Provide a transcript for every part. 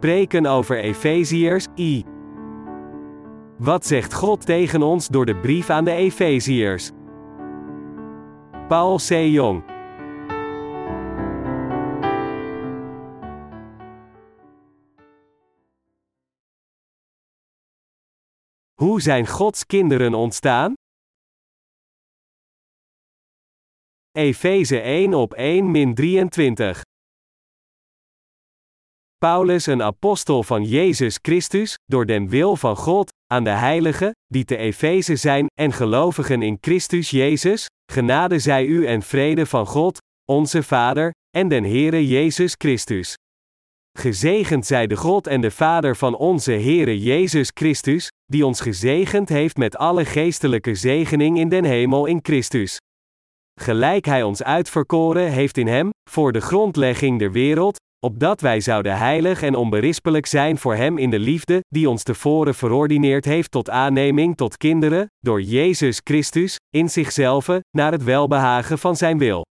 Preken over Efeziërs, I. Wat zegt God tegen ons door de brief aan de Efeziërs? Paul C. Jong. Hoe zijn Gods kinderen ontstaan? Efeze 1 op 1 min 23. Paulus, een apostel van Jezus Christus, door den wil van God, aan de heiligen, die te Efeze zijn, en gelovigen in Christus Jezus, genade zij u en vrede van God, onze Vader, en den Heere Jezus Christus. Gezegend zij de God en de Vader van onze Heere Jezus Christus, die ons gezegend heeft met alle geestelijke zegening in den hemel in Christus. Gelijk Hij ons uitverkoren heeft in Hem, voor de grondlegging der wereld, opdat wij zouden heilig en onberispelijk zijn voor Hem in de liefde, die ons tevoren verordineerd heeft tot aanneming tot kinderen, door Jezus Christus, in zichzelf, naar het welbehagen van Zijn wil.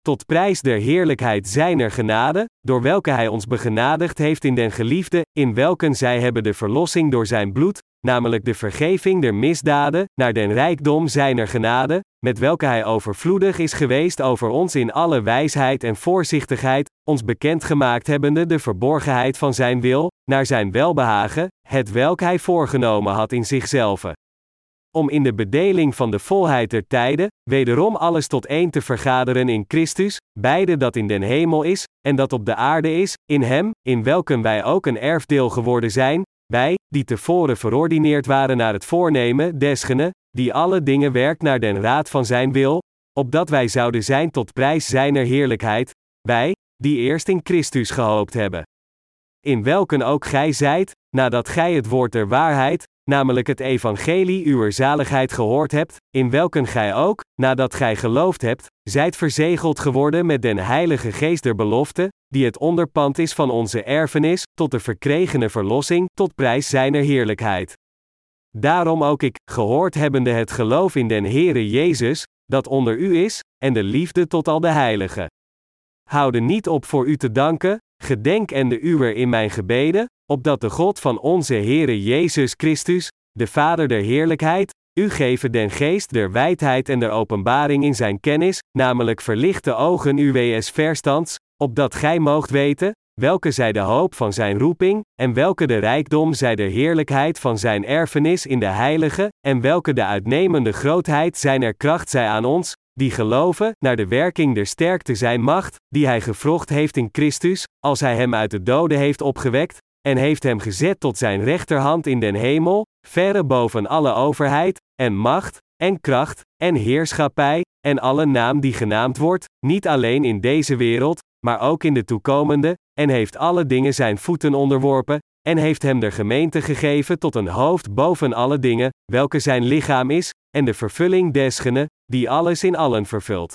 Tot prijs der heerlijkheid Zijner genade, door welke Hij ons begenadigd heeft in den geliefde, in welken zij hebben de verlossing door Zijn bloed, namelijk de vergeving der misdaden, naar den rijkdom Zijner genade, met welke Hij overvloedig is geweest over ons in alle wijsheid en voorzichtigheid, ons bekendgemaakt hebbende de verborgenheid van Zijn wil, naar Zijn welbehagen, het welk Hij voorgenomen had in zichzelf. Om in de bedeling van de volheid der tijden, wederom alles tot één te vergaderen in Christus, beide dat in den hemel is, en dat op de aarde is, in Hem, in welken wij ook een erfdeel geworden zijn, wij, die tevoren verordineerd waren naar het voornemen desgene, die alle dingen werkt naar den raad van Zijn wil, opdat wij zouden zijn tot prijs Zijner heerlijkheid, wij, die eerst in Christus gehoopt hebben. In welken ook gij zijt, nadat gij het woord der waarheid, namelijk het evangelie uwer zaligheid gehoord hebt, in welken gij ook, nadat gij geloofd hebt, zijt verzegeld geworden met den heilige geest der belofte, die het onderpand is van onze erfenis, tot de verkregene verlossing, tot prijs zijner heerlijkheid. Daarom ook ik, gehoord hebbende het geloof in den Heere Jezus, dat onder u is, en de liefde tot al de heiligen. Houden niet op voor u te danken, gedenk en de uwer in mijn gebeden, opdat de God van onze Heere Jezus Christus, de Vader der heerlijkheid, u geven den geest der wijdheid en der openbaring in zijn kennis, namelijk verlichte ogen uws verstands, opdat gij moogt weten, welke zij de hoop van zijn roeping, en welke de rijkdom zij de heerlijkheid van zijn erfenis in de heilige, en welke de uitnemende grootheid zijner kracht zij aan ons, die geloven, naar de werking der sterkte zijn macht, die hij gevrocht heeft in Christus, als hij hem uit de doden heeft opgewekt, en heeft hem gezet tot zijn rechterhand in den hemel, verre boven alle overheid, en macht, en kracht, en heerschappij, en alle naam die genaamd wordt, niet alleen in deze wereld, maar ook in de toekomende, en heeft alle dingen zijn voeten onderworpen, en heeft hem de gemeente gegeven tot een hoofd boven alle dingen, welke zijn lichaam is, en de vervulling desgene, die alles in allen vervult.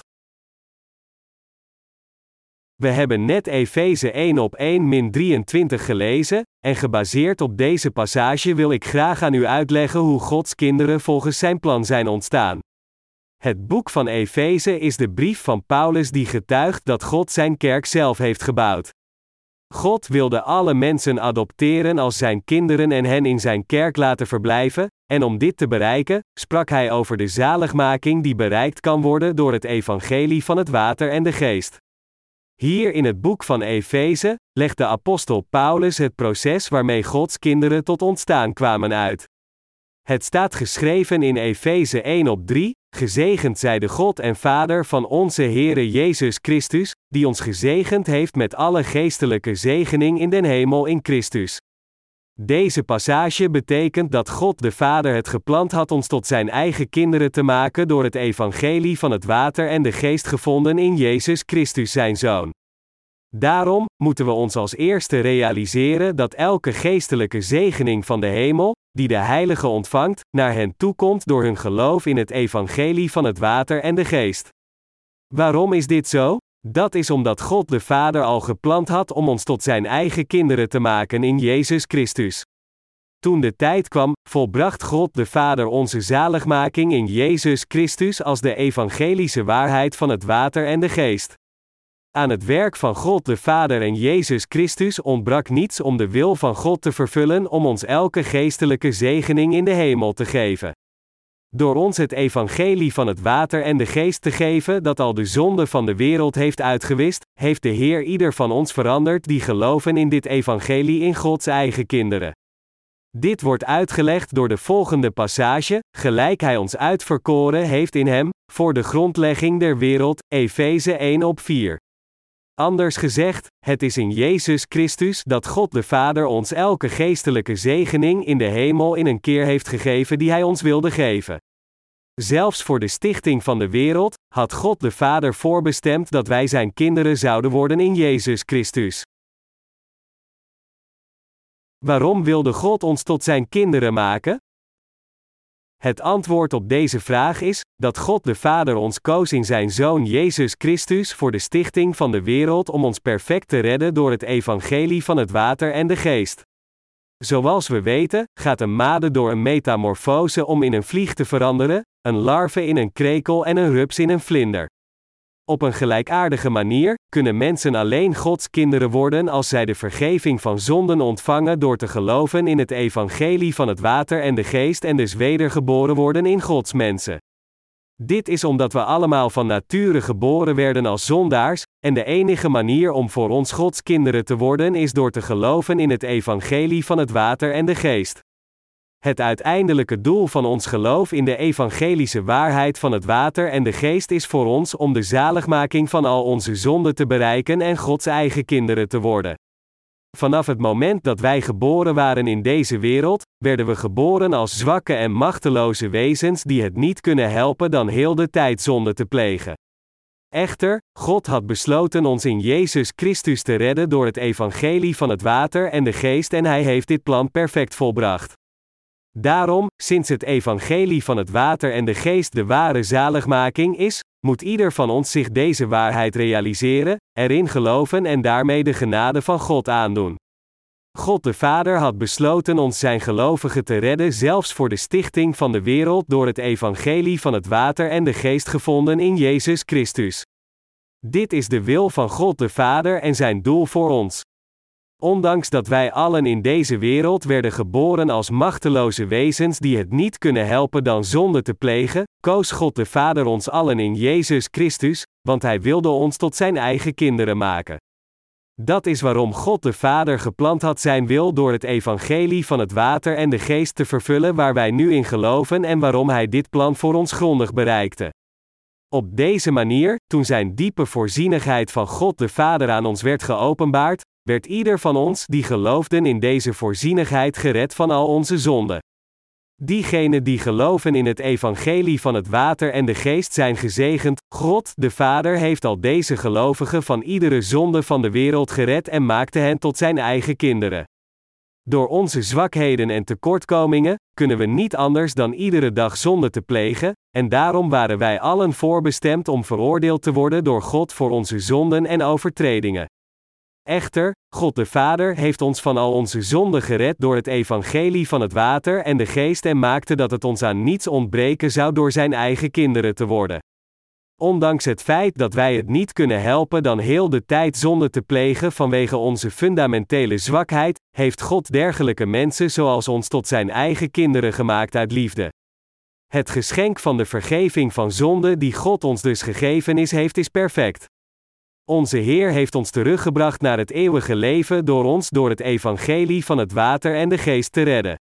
We hebben net Efeze 1 op 1 min 23 gelezen, en gebaseerd op deze passage wil ik graag aan u uitleggen hoe Gods kinderen volgens zijn plan zijn ontstaan. Het boek van Efeze is de brief van Paulus die getuigt dat God zijn kerk zelf heeft gebouwd. God wilde alle mensen adopteren als zijn kinderen en hen in zijn kerk laten verblijven, en om dit te bereiken, sprak hij over de zaligmaking die bereikt kan worden door het evangelie van het water en de geest. Hier in het boek van Efeze legt de apostel Paulus het proces waarmee Gods kinderen tot ontstaan kwamen uit. Het staat geschreven in Efeze 1 op 3, Gezegend zij de God en Vader van onze Heere Jezus Christus, die ons gezegend heeft met alle geestelijke zegening in den hemel in Christus. Deze passage betekent dat God de Vader het gepland had ons tot zijn eigen kinderen te maken door het evangelie van het water en de geest gevonden in Jezus Christus zijn Zoon. Daarom moeten we ons als eerste realiseren dat elke geestelijke zegening van de hemel, die de Heilige ontvangt, naar hen toekomt door hun geloof in het evangelie van het water en de geest. Waarom is dit zo? Dat is omdat God de Vader al gepland had om ons tot zijn eigen kinderen te maken in Jezus Christus. Toen de tijd kwam, volbracht God de Vader onze zaligmaking in Jezus Christus als de evangelische waarheid van het water en de geest. Aan het werk van God de Vader en Jezus Christus ontbrak niets om de wil van God te vervullen om ons elke geestelijke zegening in de hemel te geven. Door ons het evangelie van het water en de geest te geven dat al de zonde van de wereld heeft uitgewist, heeft de Heer ieder van ons veranderd die geloven in dit evangelie in Gods eigen kinderen. Dit wordt uitgelegd door de volgende passage, gelijk Hij ons uitverkoren heeft in Hem, voor de grondlegging der wereld, Efeze 1 op 4. Anders gezegd, het is in Jezus Christus dat God de Vader ons elke geestelijke zegening in de hemel in een keer heeft gegeven die Hij ons wilde geven. Zelfs voor de stichting van de wereld had God de Vader voorbestemd dat wij Zijn kinderen zouden worden in Jezus Christus. Waarom wilde God ons tot Zijn kinderen maken? Het antwoord op deze vraag is dat God de Vader ons koos in zijn Zoon Jezus Christus voor de stichting van de wereld om ons perfect te redden door het evangelie van het water en de geest. Zoals we weten, gaat een made door een metamorfose om in een vlieg te veranderen, een larve in een krekel en een rups in een vlinder. Op een gelijkaardige manier kunnen mensen alleen Gods kinderen worden als zij de vergeving van zonden ontvangen door te geloven in het evangelie van het water en de geest en dus wedergeboren worden in Gods mensen. Dit is omdat we allemaal van nature geboren werden als zondaars, en de enige manier om voor ons Gods kinderen te worden is door te geloven in het evangelie van het water en de geest. Het uiteindelijke doel van ons geloof in de evangelische waarheid van het water en de geest is voor ons om de zaligmaking van al onze zonden te bereiken en Gods eigen kinderen te worden. Vanaf het moment dat wij geboren waren in deze wereld, werden we geboren als zwakke en machteloze wezens die het niet kunnen helpen dan heel de tijd zonde te plegen. Echter, God had besloten ons in Jezus Christus te redden door het evangelie van het water en de geest en Hij heeft dit plan perfect volbracht. Daarom, sinds het evangelie van het water en de geest de ware zaligmaking is, moet ieder van ons zich deze waarheid realiseren, erin geloven en daarmee de genade van God aandoen. God de Vader had besloten ons zijn gelovigen te redden zelfs voor de stichting van de wereld door het evangelie van het water en de geest gevonden in Jezus Christus. Dit is de wil van God de Vader en zijn doel voor ons. Ondanks dat wij allen in deze wereld werden geboren als machteloze wezens die het niet kunnen helpen dan zonde te plegen, koos God de Vader ons allen in Jezus Christus, want Hij wilde ons tot Zijn eigen kinderen maken. Dat is waarom God de Vader gepland had Zijn wil door het evangelie van het water en de geest te vervullen waar wij nu in geloven en waarom Hij dit plan voor ons grondig bereikte. Op deze manier, toen Zijn diepe voorzienigheid van God de Vader aan ons werd geopenbaard, werd ieder van ons die geloofden in deze voorzienigheid gered van al onze zonden. Diegenen die geloven in het evangelie van het water en de geest zijn gezegend, God, de Vader heeft al deze gelovigen van iedere zonde van de wereld gered en maakte hen tot zijn eigen kinderen. Door onze zwakheden en tekortkomingen, kunnen we niet anders dan iedere dag zonde te plegen, en daarom waren wij allen voorbestemd om veroordeeld te worden door God voor onze zonden en overtredingen. Echter, God de Vader heeft ons van al onze zonden gered door het evangelie van het water en de geest en maakte dat het ons aan niets ontbreken zou door zijn eigen kinderen te worden. Ondanks het feit dat wij het niet kunnen helpen dan heel de tijd zonde te plegen vanwege onze fundamentele zwakheid, heeft God dergelijke mensen zoals ons tot zijn eigen kinderen gemaakt uit liefde. Het geschenk van de vergeving van zonde die God ons dus gegeven is, heeft is perfect. Onze Heer heeft ons teruggebracht naar het eeuwige leven door ons door het evangelie van het water en de geest te redden.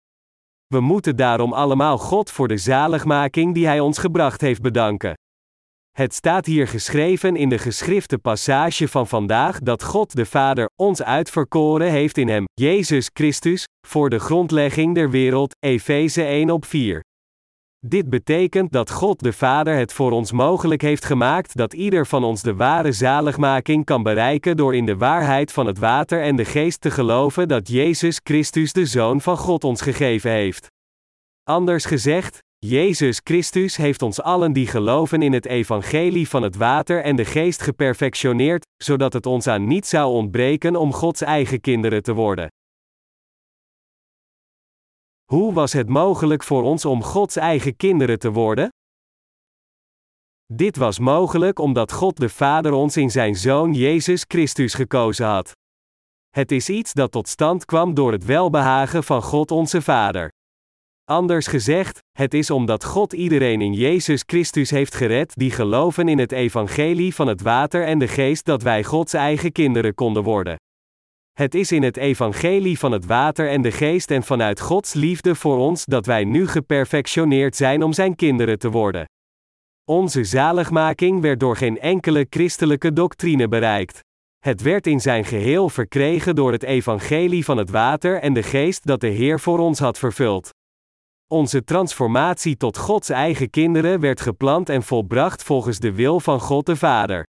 We moeten daarom allemaal God voor de zaligmaking die Hij ons gebracht heeft bedanken. Het staat hier geschreven in de geschrifte passage van vandaag dat God de Vader ons uitverkoren heeft in Hem, Jezus Christus, voor de grondlegging der wereld, Efeze 1 op 4. Dit betekent dat God de Vader het voor ons mogelijk heeft gemaakt dat ieder van ons de ware zaligmaking kan bereiken door in de waarheid van het water en de geest te geloven dat Jezus Christus de Zoon van God ons gegeven heeft. Anders gezegd, Jezus Christus heeft ons allen die geloven in het evangelie van het water en de geest geperfectioneerd, zodat het ons aan niet zou ontbreken om Gods eigen kinderen te worden. Hoe was het mogelijk voor ons om Gods eigen kinderen te worden? Dit was mogelijk omdat God de Vader ons in zijn Zoon Jezus Christus gekozen had. Het is iets dat tot stand kwam door het welbehagen van God onze Vader. Anders gezegd, het is omdat God iedereen in Jezus Christus heeft gered die geloven in het evangelie van het water en de geest dat wij Gods eigen kinderen konden worden. Het is in het evangelie van het water en de geest en vanuit Gods liefde voor ons dat wij nu geperfectioneerd zijn om zijn kinderen te worden. Onze zaligmaking werd door geen enkele christelijke doctrine bereikt. Het werd in zijn geheel verkregen door het evangelie van het water en de geest dat de Heer voor ons had vervuld. Onze transformatie tot Gods eigen kinderen werd gepland en volbracht volgens de wil van God de Vader.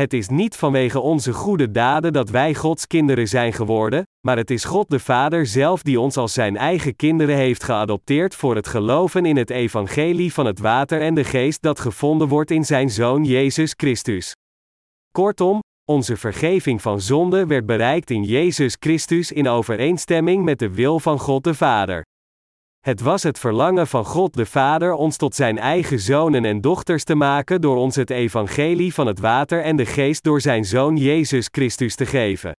Het is niet vanwege onze goede daden dat wij Gods kinderen zijn geworden, maar het is God de Vader zelf die ons als zijn eigen kinderen heeft geadopteerd voor het geloven in het evangelie van het water en de geest dat gevonden wordt in zijn Zoon Jezus Christus. Kortom, onze vergeving van zonde werd bereikt in Jezus Christus in overeenstemming met de wil van God de Vader. Het was het verlangen van God de Vader ons tot zijn eigen zonen en dochters te maken door ons het evangelie van het water en de geest door zijn zoon Jezus Christus te geven.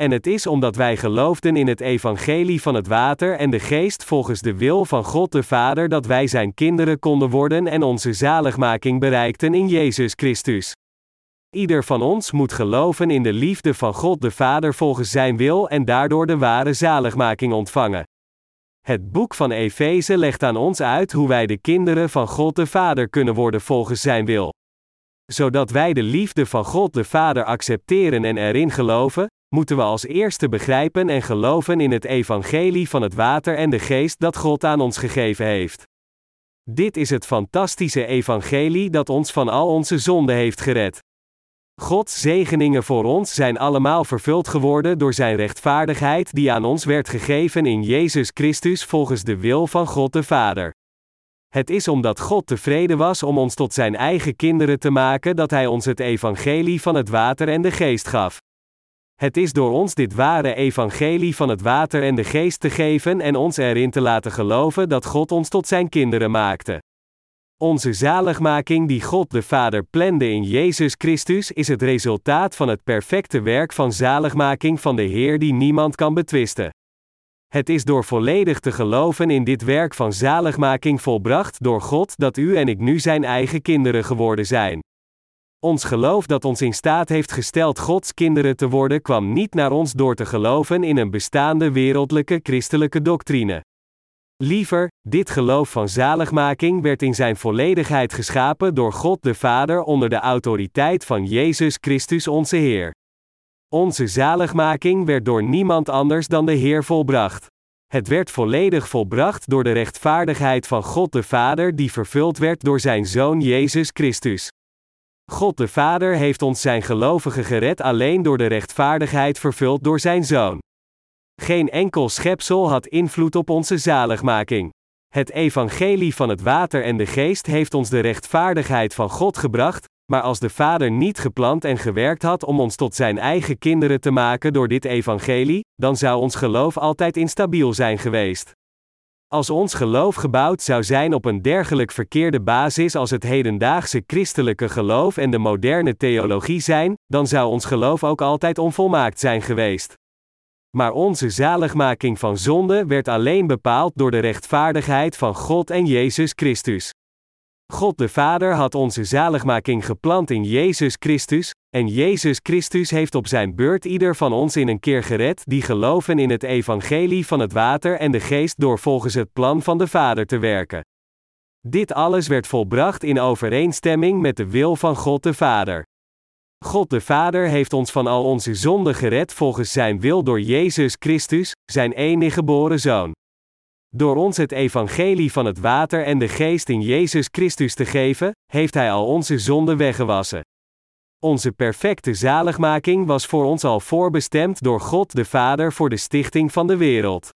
En het is omdat wij geloofden in het evangelie van het water en de geest volgens de wil van God de Vader dat wij zijn kinderen konden worden en onze zaligmaking bereikten in Jezus Christus. Ieder van ons moet geloven in de liefde van God de Vader volgens zijn wil en daardoor de ware zaligmaking ontvangen. Het boek van Efeze legt aan ons uit hoe wij de kinderen van God de Vader kunnen worden volgens Zijn wil. Zodat wij de liefde van God de Vader accepteren en erin geloven, moeten we als eerste begrijpen en geloven in het evangelie van het water en de geest dat God aan ons gegeven heeft. Dit is het fantastische evangelie dat ons van al onze zonden heeft gered. Gods zegeningen voor ons zijn allemaal vervuld geworden door Zijn rechtvaardigheid die aan ons werd gegeven in Jezus Christus volgens de wil van God de Vader. Het is omdat God tevreden was om ons tot Zijn eigen kinderen te maken dat Hij ons het evangelie van het water en de geest gaf. Het is door ons dit ware evangelie van het water en de geest te geven en ons erin te laten geloven dat God ons tot Zijn kinderen maakte. Onze zaligmaking die God de Vader plande in Jezus Christus is het resultaat van het perfecte werk van zaligmaking van de Heer die niemand kan betwisten. Het is door volledig te geloven in dit werk van zaligmaking volbracht door God dat u en ik nu zijn eigen kinderen geworden zijn. Ons geloof dat ons in staat heeft gesteld Gods kinderen te worden kwam niet naar ons door te geloven in een bestaande wereldlijke christelijke doctrine. Liever, dit geloof van zaligmaking werd in zijn volledigheid geschapen door God de Vader onder de autoriteit van Jezus Christus onze Heer. Onze zaligmaking werd door niemand anders dan de Heer volbracht. Het werd volledig volbracht door de rechtvaardigheid van God de Vader die vervuld werd door zijn Zoon Jezus Christus. God de Vader heeft ons zijn gelovigen gered alleen door de rechtvaardigheid vervuld door zijn Zoon. Geen enkel schepsel had invloed op onze zaligmaking. Het evangelie van het water en de geest heeft ons de rechtvaardigheid van God gebracht, maar als de Vader niet gepland en gewerkt had om ons tot zijn eigen kinderen te maken door dit evangelie, dan zou ons geloof altijd instabiel zijn geweest. Als ons geloof gebouwd zou zijn op een dergelijk verkeerde basis als het hedendaagse christelijke geloof en de moderne theologie zijn, dan zou ons geloof ook altijd onvolmaakt zijn geweest. Maar onze zaligmaking van zonde werd alleen bepaald door de rechtvaardigheid van God en Jezus Christus. God de Vader had onze zaligmaking geplant in Jezus Christus, en Jezus Christus heeft op zijn beurt ieder van ons in een keer gered die geloven in het evangelie van het water en de geest door volgens het plan van de Vader te werken. Dit alles werd volbracht in overeenstemming met de wil van God de Vader. God de Vader heeft ons van al onze zonden gered volgens Zijn wil door Jezus Christus, Zijn enige geboren Zoon. Door ons het evangelie van het water en de geest in Jezus Christus te geven, heeft Hij al onze zonden weggewassen. Onze perfecte zaligmaking was voor ons al voorbestemd door God de Vader voor de stichting van de wereld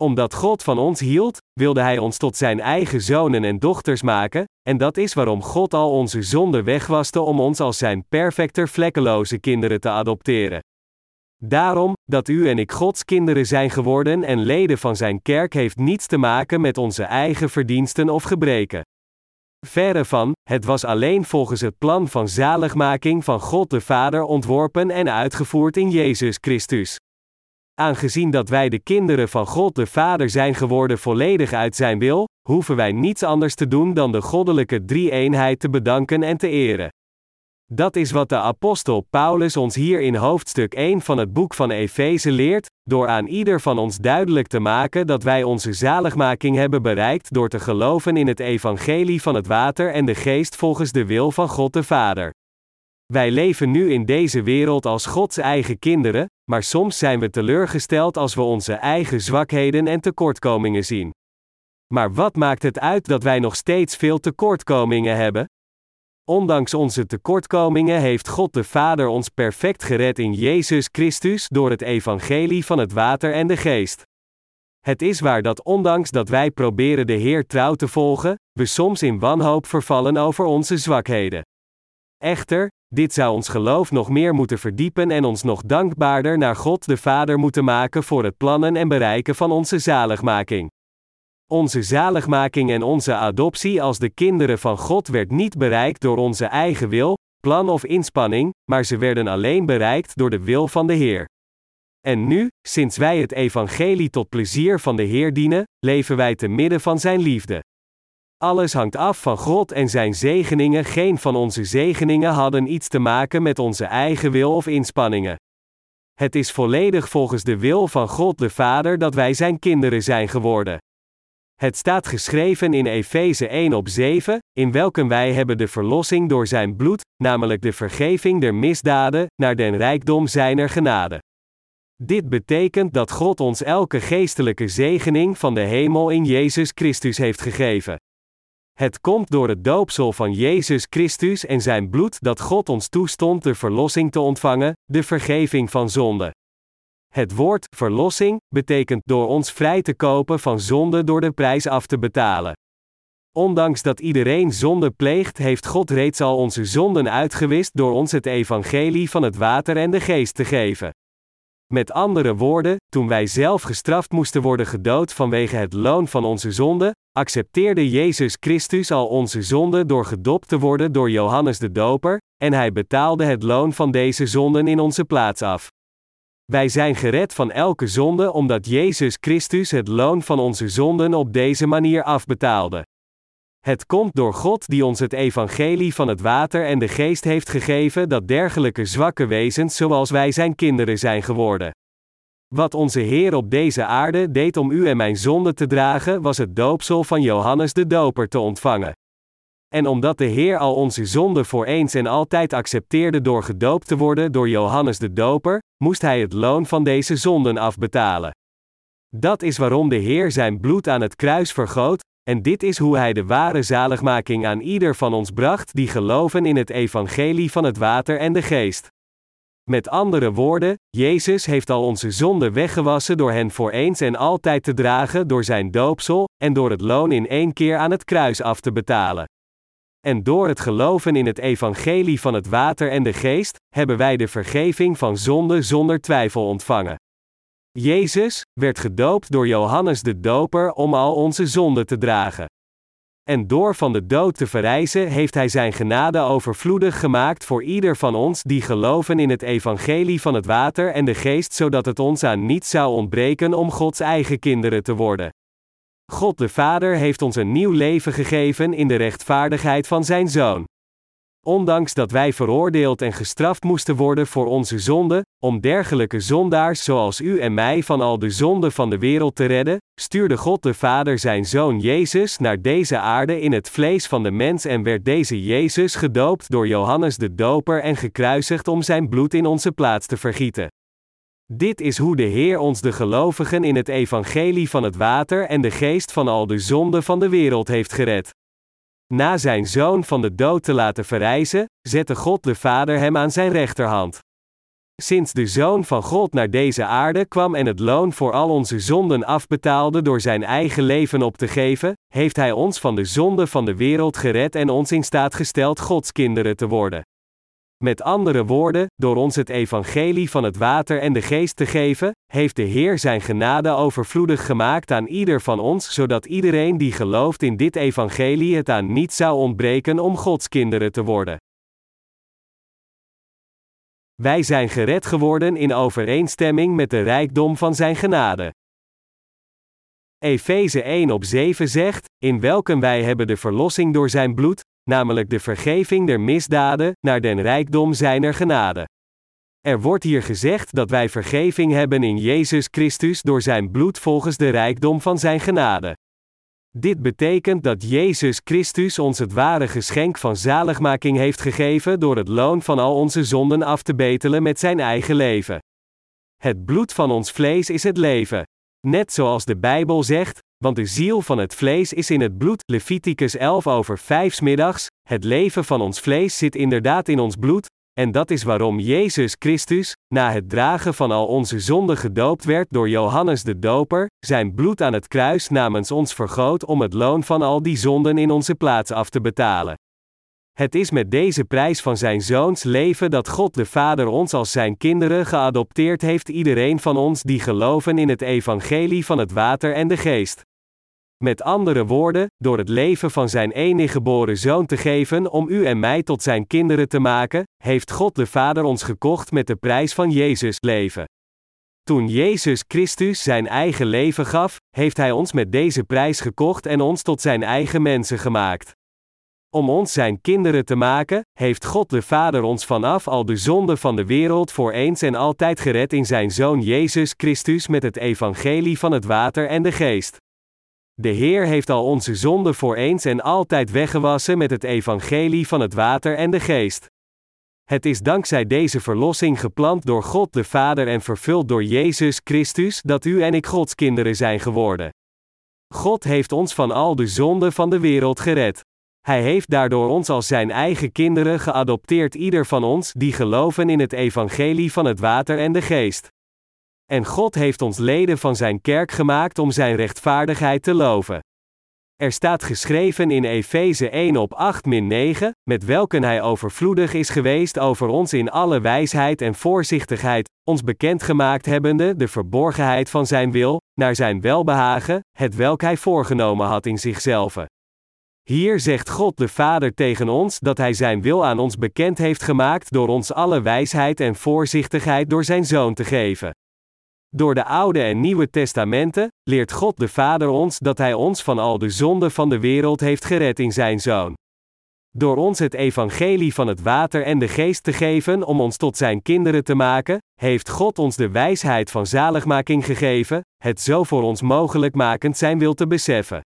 omdat God van ons hield, wilde Hij ons tot Zijn eigen zonen en dochters maken, en dat is waarom God al onze zonden wegwaste om ons als Zijn perfecter vlekkeloze kinderen te adopteren. Daarom, dat u en ik Gods kinderen zijn geworden en leden van Zijn kerk heeft niets te maken met onze eigen verdiensten of gebreken. Verre van, het was alleen volgens het plan van zaligmaking van God de Vader ontworpen en uitgevoerd in Jezus Christus. Aangezien dat wij de kinderen van God de Vader zijn geworden volledig uit Zijn wil, hoeven wij niets anders te doen dan de goddelijke drie-eenheid te bedanken en te eren. Dat is wat de apostel Paulus ons hier in hoofdstuk 1 van het boek van Efeze leert, door aan ieder van ons duidelijk te maken dat wij onze zaligmaking hebben bereikt door te geloven in het evangelie van het water en de geest volgens de wil van God de Vader. Wij leven nu in deze wereld als Gods eigen kinderen, maar soms zijn we teleurgesteld als we onze eigen zwakheden en tekortkomingen zien. Maar wat maakt het uit dat wij nog steeds veel tekortkomingen hebben? Ondanks onze tekortkomingen heeft God de Vader ons perfect gered in Jezus Christus door het evangelie van het water en de geest. Het is waar dat ondanks dat wij proberen de Heer trouw te volgen, we soms in wanhoop vervallen over onze zwakheden. Echter, dit zou ons geloof nog meer moeten verdiepen en ons nog dankbaarder naar God de Vader moeten maken voor het plannen en bereiken van onze zaligmaking. Onze zaligmaking en onze adoptie als de kinderen van God werd niet bereikt door onze eigen wil, plan of inspanning, maar ze werden alleen bereikt door de wil van de Heer. En nu, sinds wij het evangelie tot plezier van de Heer dienen, leven wij te midden van Zijn liefde. Alles hangt af van God en Zijn zegeningen. Geen van onze zegeningen hadden iets te maken met onze eigen wil of inspanningen. Het is volledig volgens de wil van God de Vader dat wij Zijn kinderen zijn geworden. Het staat geschreven in Efeze 1 op 7, in welken wij hebben de verlossing door zijn bloed, namelijk de vergeving der misdaden, naar den rijkdom zijner genade. Dit betekent dat God ons elke geestelijke zegening van de hemel in Jezus Christus heeft gegeven. Het komt door het doopsel van Jezus Christus en zijn bloed dat God ons toestond de verlossing te ontvangen, de vergeving van zonde. Het woord verlossing betekent door ons vrij te kopen van zonde door de prijs af te betalen. Ondanks dat iedereen zonde pleegt, heeft God reeds al onze zonden uitgewist door ons het evangelie van het water en de geest te geven. Met andere woorden, toen wij zelf gestraft moesten worden gedood vanwege het loon van onze zonde, accepteerde Jezus Christus al onze zonde door gedoopt te worden door Johannes de Doper, en hij betaalde het loon van deze zonden in onze plaats af. Wij zijn gered van elke zonde omdat Jezus Christus het loon van onze zonden op deze manier afbetaalde. Het komt door God die ons het evangelie van het water en de geest heeft gegeven dat dergelijke zwakke wezens zoals wij zijn kinderen zijn geworden. Wat onze Heer op deze aarde deed om u en mijn zonde te dragen, was het doopsel van Johannes de Doper te ontvangen. En omdat de Heer al onze zonde voor eens en altijd accepteerde door gedoopt te worden door Johannes de Doper, moest hij het loon van deze zonden afbetalen. Dat is waarom de Heer zijn bloed aan het kruis vergoot, en dit is hoe hij de ware zaligmaking aan ieder van ons bracht die geloven in het evangelie van het water en de geest. Met andere woorden, Jezus heeft al onze zonden weggewassen door hen voor eens en altijd te dragen door zijn doopsel, en door het loon in één keer aan het kruis af te betalen. En door het geloven in het evangelie van het water en de geest, hebben wij de vergeving van zonde zonder twijfel ontvangen. Jezus werd gedoopt door Johannes de Doper om al onze zonden te dragen. En door van de dood te verrijzen heeft Hij Zijn genade overvloedig gemaakt voor ieder van ons die geloven in het evangelie van het water en de geest, zodat het ons aan niets zou ontbreken om Gods eigen kinderen te worden. God de Vader heeft ons een nieuw leven gegeven in de rechtvaardigheid van Zijn Zoon. Ondanks dat wij veroordeeld en gestraft moesten worden voor onze zonde, om dergelijke zondaars zoals u en mij van al de zonden van de wereld te redden, stuurde God de Vader zijn Zoon Jezus naar deze aarde in het vlees van de mens en werd deze Jezus gedoopt door Johannes de Doper en gekruisigd om zijn bloed in onze plaats te vergieten. Dit is hoe de Heer ons de gelovigen in het evangelie van het water en de geest van al de zonden van de wereld heeft gered. Na zijn zoon van de dood te laten verrijzen, zette God de Vader hem aan zijn rechterhand. Sinds de Zoon van God naar deze aarde kwam en het loon voor al onze zonden afbetaalde door zijn eigen leven op te geven, heeft Hij ons van de zonde van de wereld gered en ons in staat gesteld Gods kinderen te worden. Met andere woorden, door ons het evangelie van het water en de geest te geven, heeft de Heer zijn genade overvloedig gemaakt aan ieder van ons, zodat iedereen die gelooft in dit evangelie het aan niet zou ontbreken om Gods kinderen te worden. Wij zijn gered geworden in overeenstemming met de rijkdom van zijn genade. Efeze 1 op 7 zegt, in welken wij hebben de verlossing door zijn bloed, namelijk de vergeving der misdaden, naar den rijkdom zijner genade. Er wordt hier gezegd dat wij vergeving hebben in Jezus Christus door zijn bloed volgens de rijkdom van zijn genade. Dit betekent dat Jezus Christus ons het ware geschenk van zaligmaking heeft gegeven door het loon van al onze zonden af te betelen met zijn eigen leven. Het bloed van ons vlees is het leven. Net zoals de Bijbel zegt, want de ziel van het vlees is in het bloed, Leviticus 11 over 5 middags, het leven van ons vlees zit inderdaad in ons bloed, en dat is waarom Jezus Christus, na het dragen van al onze zonden gedoopt werd door Johannes de Doper, zijn bloed aan het kruis namens ons vergoot om het loon van al die zonden in onze plaats af te betalen. Het is met deze prijs van zijn zoons leven dat God de Vader ons als zijn kinderen geadopteerd heeft, iedereen van ons die geloven in het evangelie van het water en de geest. Met andere woorden, door het leven van zijn enige geboren zoon te geven om u en mij tot zijn kinderen te maken, heeft God de Vader ons gekocht met de prijs van Jezus leven. Toen Jezus Christus zijn eigen leven gaf, heeft hij ons met deze prijs gekocht en ons tot zijn eigen mensen gemaakt. Om ons zijn kinderen te maken, heeft God de Vader ons vanaf al de zonde van de wereld voor eens en altijd gered in zijn Zoon Jezus Christus met het evangelie van het water en de geest. De Heer heeft al onze zonden voor eens en altijd weggewassen met het evangelie van het water en de geest. Het is dankzij deze verlossing gepland door God de Vader en vervuld door Jezus Christus dat u en ik Gods kinderen zijn geworden. God heeft ons van al de zonden van de wereld gered. Hij heeft daardoor ons als zijn eigen kinderen geadopteerd, ieder van ons die geloven in het evangelie van het water en de geest. En God heeft ons leden van zijn kerk gemaakt om zijn rechtvaardigheid te loven. Er staat geschreven in Efeze 1 op 8 9, met welken hij overvloedig is geweest over ons in alle wijsheid en voorzichtigheid, ons bekendgemaakt hebbende de verborgenheid van zijn wil, naar zijn welbehagen, het welk hij voorgenomen had in zichzelf. Hier zegt God de Vader tegen ons dat Hij Zijn wil aan ons bekend heeft gemaakt door ons alle wijsheid en voorzichtigheid door Zijn Zoon te geven. Door de Oude en Nieuwe Testamenten leert God de Vader ons dat Hij ons van al de zonden van de wereld heeft gered in Zijn Zoon. Door ons het evangelie van het water en de geest te geven om ons tot Zijn kinderen te maken, heeft God ons de wijsheid van zaligmaking gegeven, het zo voor ons mogelijk makend Zijn wil te beseffen.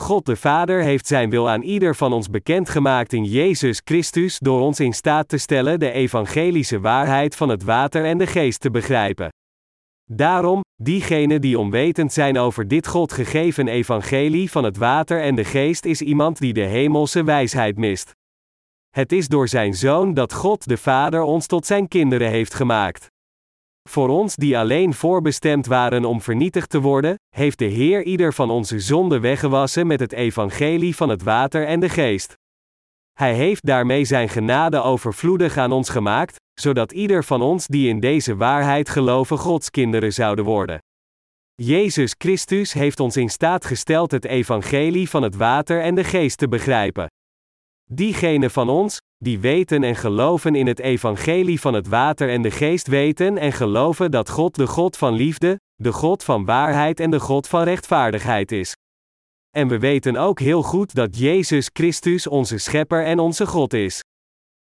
God de Vader heeft Zijn wil aan ieder van ons bekendgemaakt in Jezus Christus door ons in staat te stellen de evangelische waarheid van het water en de geest te begrijpen. Daarom, diegenen die onwetend zijn over dit God gegeven evangelie van het water en de geest is iemand die de hemelse wijsheid mist. Het is door Zijn Zoon dat God de Vader ons tot Zijn kinderen heeft gemaakt. Voor ons die alleen voorbestemd waren om vernietigd te worden, heeft de Heer ieder van onze zonden weggewassen met het evangelie van het water en de geest. Hij heeft daarmee zijn genade overvloedig aan ons gemaakt, zodat ieder van ons die in deze waarheid geloven Gods kinderen zouden worden. Jezus Christus heeft ons in staat gesteld het evangelie van het water en de geest te begrijpen. Diegenen van ons, die weten en geloven in het evangelie van het water en de geest weten en geloven dat God de God van liefde, de God van waarheid en de God van rechtvaardigheid is. En we weten ook heel goed dat Jezus Christus onze Schepper en onze God is.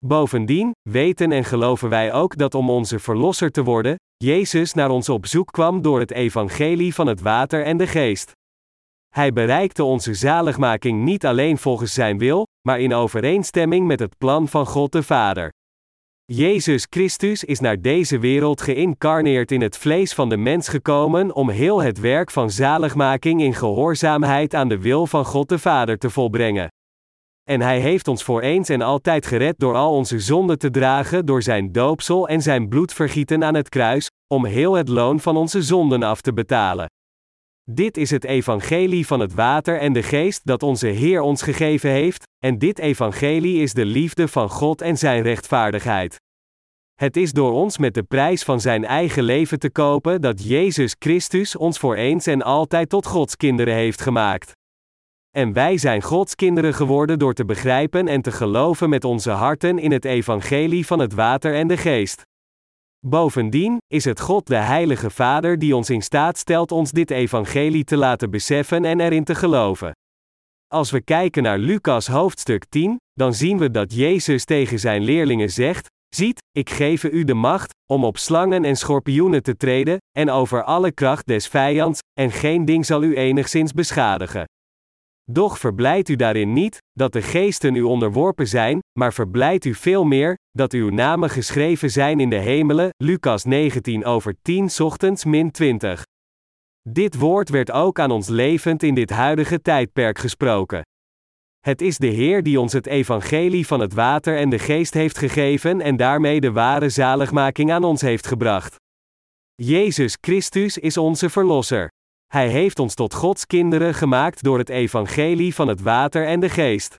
Bovendien, weten en geloven wij ook dat om onze Verlosser te worden, Jezus naar ons op zoek kwam door het evangelie van het water en de geest. Hij bereikte onze zaligmaking niet alleen volgens Zijn wil, maar in overeenstemming met het plan van God de Vader. Jezus Christus is naar deze wereld geïncarneerd in het vlees van de mens gekomen om heel het werk van zaligmaking in gehoorzaamheid aan de wil van God de Vader te volbrengen. En Hij heeft ons voor eens en altijd gered door al onze zonden te dragen door Zijn doopsel en Zijn bloedvergieten aan het kruis, om heel het loon van onze zonden af te betalen. Dit is het evangelie van het water en de geest dat onze Heer ons gegeven heeft, en dit evangelie is de liefde van God en zijn rechtvaardigheid. Het is door ons met de prijs van zijn eigen leven te kopen dat Jezus Christus ons voor eens en altijd tot Gods kinderen heeft gemaakt. En wij zijn Gods kinderen geworden door te begrijpen en te geloven met onze harten in het evangelie van het water en de geest. Bovendien is het God de Heilige Vader die ons in staat stelt ons dit evangelie te laten beseffen en erin te geloven. Als we kijken naar Lucas hoofdstuk 10, dan zien we dat Jezus tegen zijn leerlingen zegt: Ziet, ik geef u de macht om op slangen en schorpioenen te treden, en over alle kracht des vijands, en geen ding zal u enigszins beschadigen. Doch verblijdt u daarin niet, dat de geesten u onderworpen zijn, maar verblijdt u veel meer, dat uw namen geschreven zijn in de hemelen, Lucas 19 over 10 ochtends min 20. Dit woord werd ook aan ons levend in dit huidige tijdperk gesproken. Het is de Heer die ons het evangelie van het water en de geest heeft gegeven en daarmee de ware zaligmaking aan ons heeft gebracht. Jezus Christus is onze Verlosser. Hij heeft ons tot Gods kinderen gemaakt door het evangelie van het water en de geest.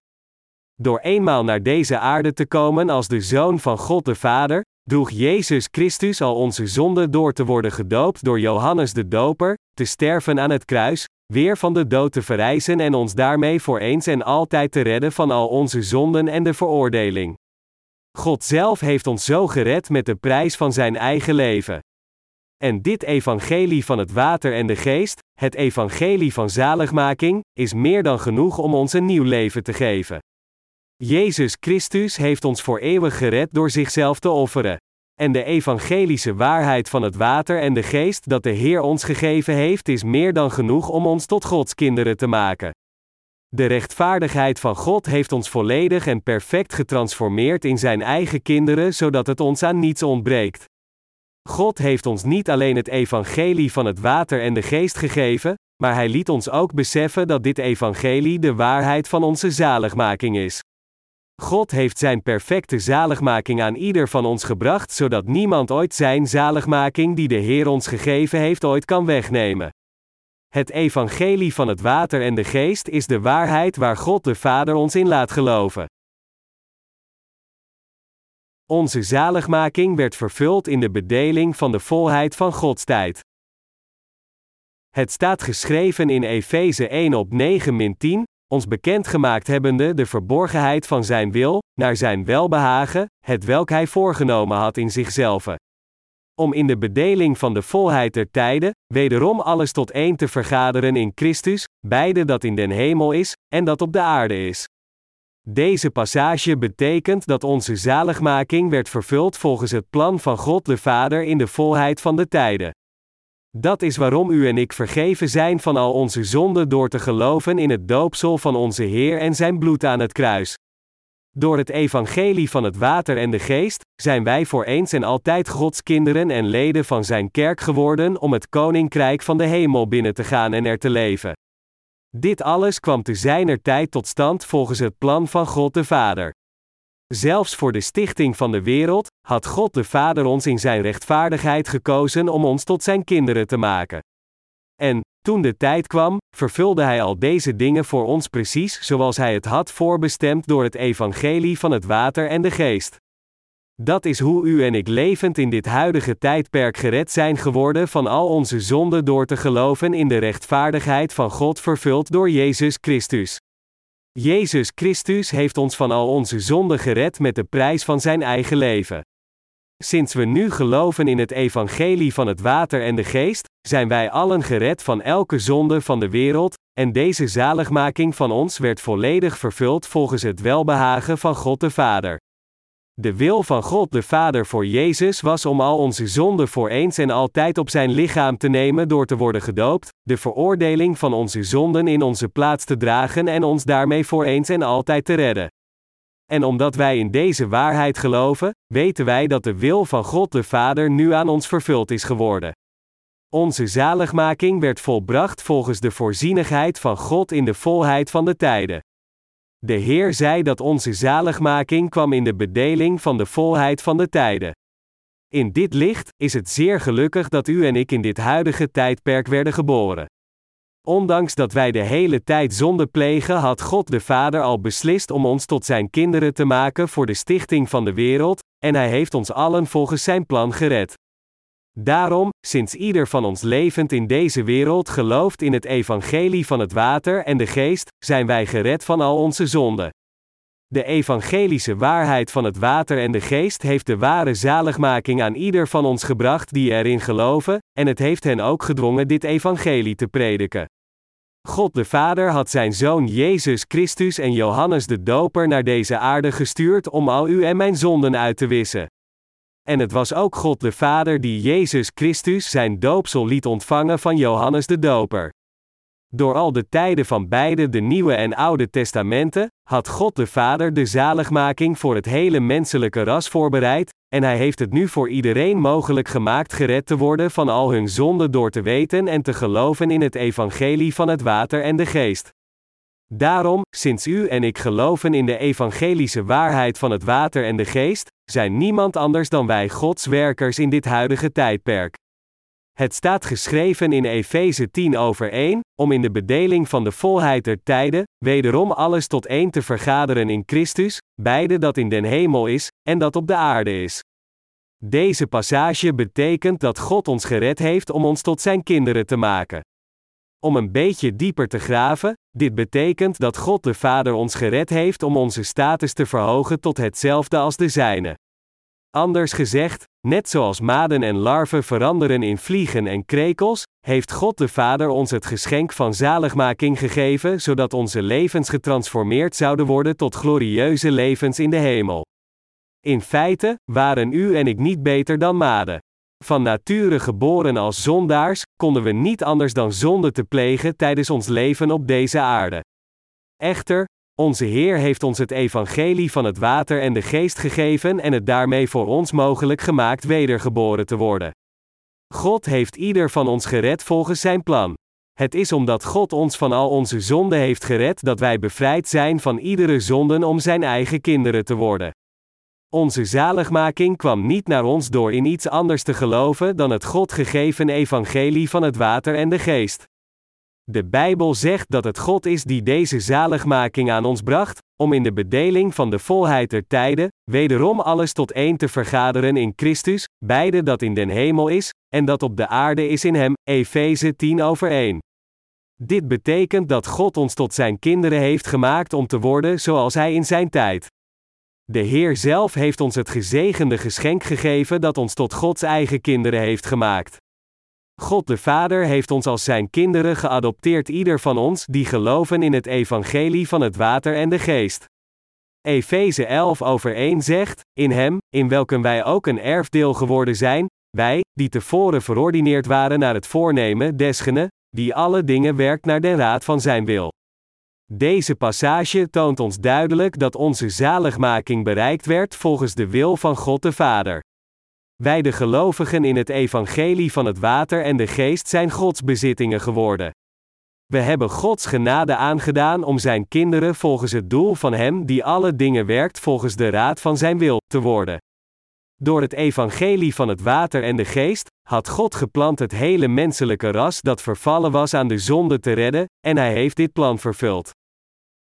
Door eenmaal naar deze aarde te komen als de Zoon van God de Vader, droeg Jezus Christus al onze zonden door te worden gedoopt door Johannes de Doper, te sterven aan het kruis, weer van de dood te verrijzen en ons daarmee voor eens en altijd te redden van al onze zonden en de veroordeling. God zelf heeft ons zo gered met de prijs van zijn eigen leven. En dit evangelie van het water en de geest, het evangelie van zaligmaking, is meer dan genoeg om ons een nieuw leven te geven. Jezus Christus heeft ons voor eeuwig gered door zichzelf te offeren. En de evangelische waarheid van het water en de geest dat de Heer ons gegeven heeft, is meer dan genoeg om ons tot Gods kinderen te maken. De rechtvaardigheid van God heeft ons volledig en perfect getransformeerd in Zijn eigen kinderen, zodat het ons aan niets ontbreekt. God heeft ons niet alleen het evangelie van het water en de geest gegeven, maar Hij liet ons ook beseffen dat dit evangelie de waarheid van onze zaligmaking is. God heeft Zijn perfecte zaligmaking aan ieder van ons gebracht, zodat niemand ooit Zijn zaligmaking die de Heer ons gegeven heeft ooit kan wegnemen. Het evangelie van het water en de geest is de waarheid waar God de Vader ons in laat geloven. Onze zaligmaking werd vervuld in de bedeling van de volheid van Gods tijd. Het staat geschreven in Efeze 1 op 9 min 10, ons bekendgemaakt hebbende de verborgenheid van zijn wil, naar zijn welbehagen, het welk hij voorgenomen had in zichzelf. Om in de bedeling van de volheid der tijden, wederom alles tot één te vergaderen in Christus, beide dat in den hemel is, en dat op de aarde is. Deze passage betekent dat onze zaligmaking werd vervuld volgens het plan van God de Vader in de volheid van de tijden. Dat is waarom u en ik vergeven zijn van al onze zonden door te geloven in het doopsel van onze Heer en zijn bloed aan het kruis. Door het evangelie van het water en de geest, zijn wij voor eens en altijd Gods kinderen en leden van zijn kerk geworden om het koninkrijk van de hemel binnen te gaan en er te leven. Dit alles kwam te zijner tijd tot stand volgens het plan van God de Vader. Zelfs voor de stichting van de wereld, had God de Vader ons in zijn rechtvaardigheid gekozen om ons tot zijn kinderen te maken. En, toen de tijd kwam, vervulde Hij al deze dingen voor ons precies zoals Hij het had voorbestemd door het evangelie van het water en de geest. Dat is hoe u en ik levend in dit huidige tijdperk gered zijn geworden van al onze zonden door te geloven in de rechtvaardigheid van God vervuld door Jezus Christus. Jezus Christus heeft ons van al onze zonden gered met de prijs van zijn eigen leven. Sinds we nu geloven in het evangelie van het water en de geest, zijn wij allen gered van elke zonde van de wereld, en deze zaligmaking van ons werd volledig vervuld volgens het welbehagen van God de Vader. De wil van God de Vader voor Jezus was om al onze zonden voor eens en altijd op zijn lichaam te nemen door te worden gedoopt, de veroordeling van onze zonden in onze plaats te dragen en ons daarmee voor eens en altijd te redden. En omdat wij in deze waarheid geloven, weten wij dat de wil van God de Vader nu aan ons vervuld is geworden. Onze zaligmaking werd volbracht volgens de voorzienigheid van God in de volheid van de tijden. De Heer zei dat onze zaligmaking kwam in de bedeling van de volheid van de tijden. In dit licht is het zeer gelukkig dat u en ik in dit huidige tijdperk werden geboren. Ondanks dat wij de hele tijd zonde plegen, had God de Vader al beslist om ons tot zijn kinderen te maken voor de stichting van de wereld, en Hij heeft ons allen volgens zijn plan gered. Daarom, sinds ieder van ons levend in deze wereld gelooft in het evangelie van het water en de geest, zijn wij gered van al onze zonden. De evangelische waarheid van het water en de geest heeft de ware zaligmaking aan ieder van ons gebracht die erin geloven, en het heeft hen ook gedwongen dit evangelie te prediken. God de Vader had zijn Zoon Jezus Christus en Johannes de Doper naar deze aarde gestuurd om al uw en mijn zonden uit te wissen. En het was ook God de Vader die Jezus Christus zijn doopsel liet ontvangen van Johannes de Doper. Door al de tijden van beide de Nieuwe en Oude Testamenten, had God de Vader de zaligmaking voor het hele menselijke ras voorbereid, en Hij heeft het nu voor iedereen mogelijk gemaakt gered te worden van al hun zonden door te weten en te geloven in het evangelie van het water en de geest. Daarom, sinds u en ik geloven in de evangelische waarheid van het water en de geest, zijn niemand anders dan wij Gods werkers in dit huidige tijdperk. Het staat geschreven in Efeze 10 over 1, om in de bedeling van de volheid der tijden, wederom alles tot één te vergaderen in Christus, beide dat in den hemel is, en dat op de aarde is. Deze passage betekent dat God ons gered heeft om ons tot zijn kinderen te maken. Om een beetje dieper te graven, dit betekent dat God de Vader ons gered heeft om onze status te verhogen tot hetzelfde als de zijne. Anders gezegd, net zoals maden en larven veranderen in vliegen en krekels, heeft God de Vader ons het geschenk van zaligmaking gegeven, zodat onze levens getransformeerd zouden worden tot glorieuze levens in de hemel. In feite waren u en ik niet beter dan maden. Van nature geboren als zondaars, konden we niet anders dan zonde te plegen tijdens ons leven op deze aarde. Echter, onze Heer heeft ons het evangelie van het water en de geest gegeven en het daarmee voor ons mogelijk gemaakt wedergeboren te worden. God heeft ieder van ons gered volgens zijn plan. Het is omdat God ons van al onze zonden heeft gered dat wij bevrijd zijn van iedere zonden om zijn eigen kinderen te worden. Onze zaligmaking kwam niet naar ons door in iets anders te geloven dan het God gegeven evangelie van het water en de geest. De Bijbel zegt dat het God is die deze zaligmaking aan ons bracht, om in de bedeling van de volheid der tijden, wederom alles tot één te vergaderen in Christus, beide dat in den hemel is, en dat op de aarde is in hem, Efeze 10 over 1. Dit betekent dat God ons tot zijn kinderen heeft gemaakt om te worden zoals hij in zijn tijd. De Heer zelf heeft ons het gezegende geschenk gegeven dat ons tot Gods eigen kinderen heeft gemaakt. God de Vader heeft ons als zijn kinderen geadopteerd, ieder van ons die geloven in het evangelie van het water en de geest. Efeze 11 over 1 zegt: In hem, in welken wij ook een erfdeel geworden zijn, wij, die tevoren verordineerd waren naar het voornemen desgene, die alle dingen werkt naar de raad van zijn wil. Deze passage toont ons duidelijk dat onze zaligmaking bereikt werd volgens de wil van God de Vader. Wij de gelovigen in het evangelie van het water en de geest zijn Gods bezittingen geworden. We hebben Gods genade aangedaan om zijn kinderen volgens het doel van Hem die alle dingen werkt volgens de raad van Zijn wil te worden. Door het evangelie van het water en de geest had God gepland het hele menselijke ras dat vervallen was aan de zonde te redden, en Hij heeft dit plan vervuld.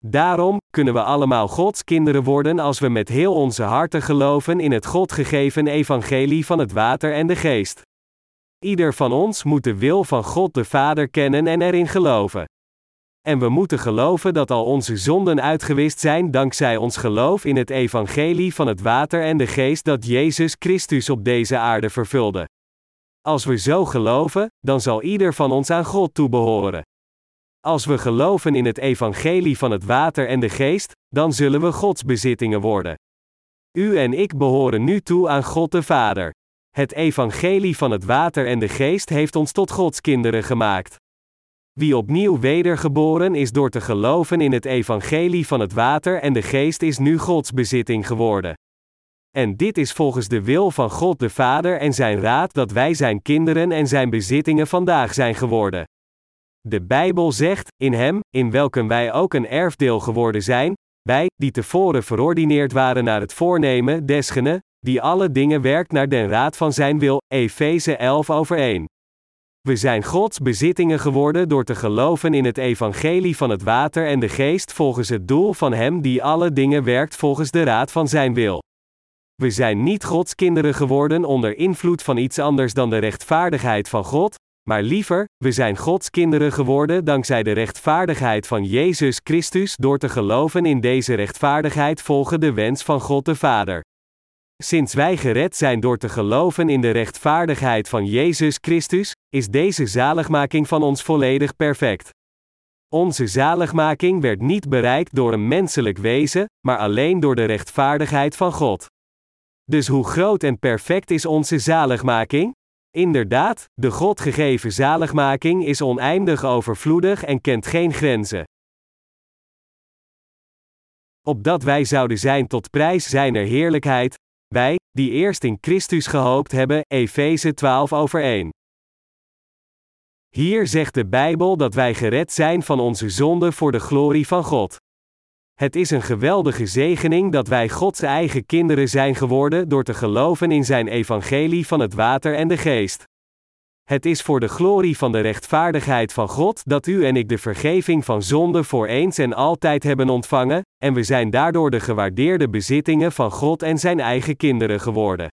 Daarom kunnen we allemaal Gods kinderen worden als we met heel onze harten geloven in het God gegeven evangelie van het water en de geest. Ieder van ons moet de wil van God de Vader kennen en erin geloven. En we moeten geloven dat al onze zonden uitgewist zijn dankzij ons geloof in het evangelie van het water en de geest dat Jezus Christus op deze aarde vervulde. Als we zo geloven, dan zal ieder van ons aan God toebehoren. Als we geloven in het evangelie van het water en de geest, dan zullen we Gods bezittingen worden. U en ik behoren nu toe aan God de Vader. Het evangelie van het water en de geest heeft ons tot Gods kinderen gemaakt. Wie opnieuw wedergeboren is door te geloven in het evangelie van het water en de geest is nu Gods bezitting geworden. En dit is volgens de wil van God de Vader en zijn raad dat wij zijn kinderen en zijn bezittingen vandaag zijn geworden. De Bijbel zegt, in Hem, in welken wij ook een erfdeel geworden zijn, wij, die tevoren verordineerd waren naar het voornemen desgene, die alle dingen werkt naar den raad van Zijn wil, Efeze 11 over 1. We zijn Gods bezittingen geworden door te geloven in het evangelie van het water en de geest volgens het doel van Hem die alle dingen werkt volgens de raad van Zijn wil. We zijn niet Gods kinderen geworden onder invloed van iets anders dan de rechtvaardigheid van God, maar liever, we zijn Gods kinderen geworden dankzij de rechtvaardigheid van Jezus Christus door te geloven in deze rechtvaardigheid volgen de wens van God de Vader. Sinds wij gered zijn door te geloven in de rechtvaardigheid van Jezus Christus, is deze zaligmaking van ons volledig perfect. Onze zaligmaking werd niet bereikt door een menselijk wezen, maar alleen door de rechtvaardigheid van God. Dus hoe groot en perfect is onze zaligmaking? Inderdaad, de God gegeven zaligmaking is oneindig overvloedig en kent geen grenzen. Opdat wij zouden zijn tot prijs zijner heerlijkheid, wij, die eerst in Christus gehoopt hebben, Efeze 12 over 1. Hier zegt de Bijbel dat wij gered zijn van onze zonde voor de glorie van God. Het is een geweldige zegening dat wij Gods eigen kinderen zijn geworden door te geloven in Zijn evangelie van het water en de geest. Het is voor de glorie van de rechtvaardigheid van God dat u en ik de vergeving van zonde voor eens en altijd hebben ontvangen, en we zijn daardoor de gewaardeerde bezittingen van God en Zijn eigen kinderen geworden.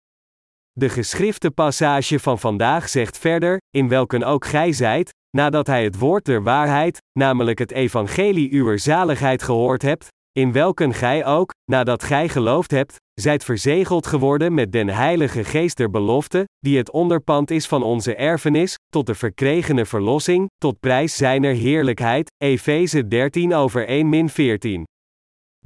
De geschrifte passage van vandaag zegt verder, in welken ook gij zijt, nadat hij het woord der waarheid, namelijk het evangelie uwer zaligheid gehoord hebt, in welken gij ook, nadat gij geloofd hebt, zijt verzegeld geworden met den Heilige Geest der belofte, die het onderpand is van onze erfenis, tot de verkregene verlossing, tot prijs zijner heerlijkheid, Efeze 13 over 1 min 14.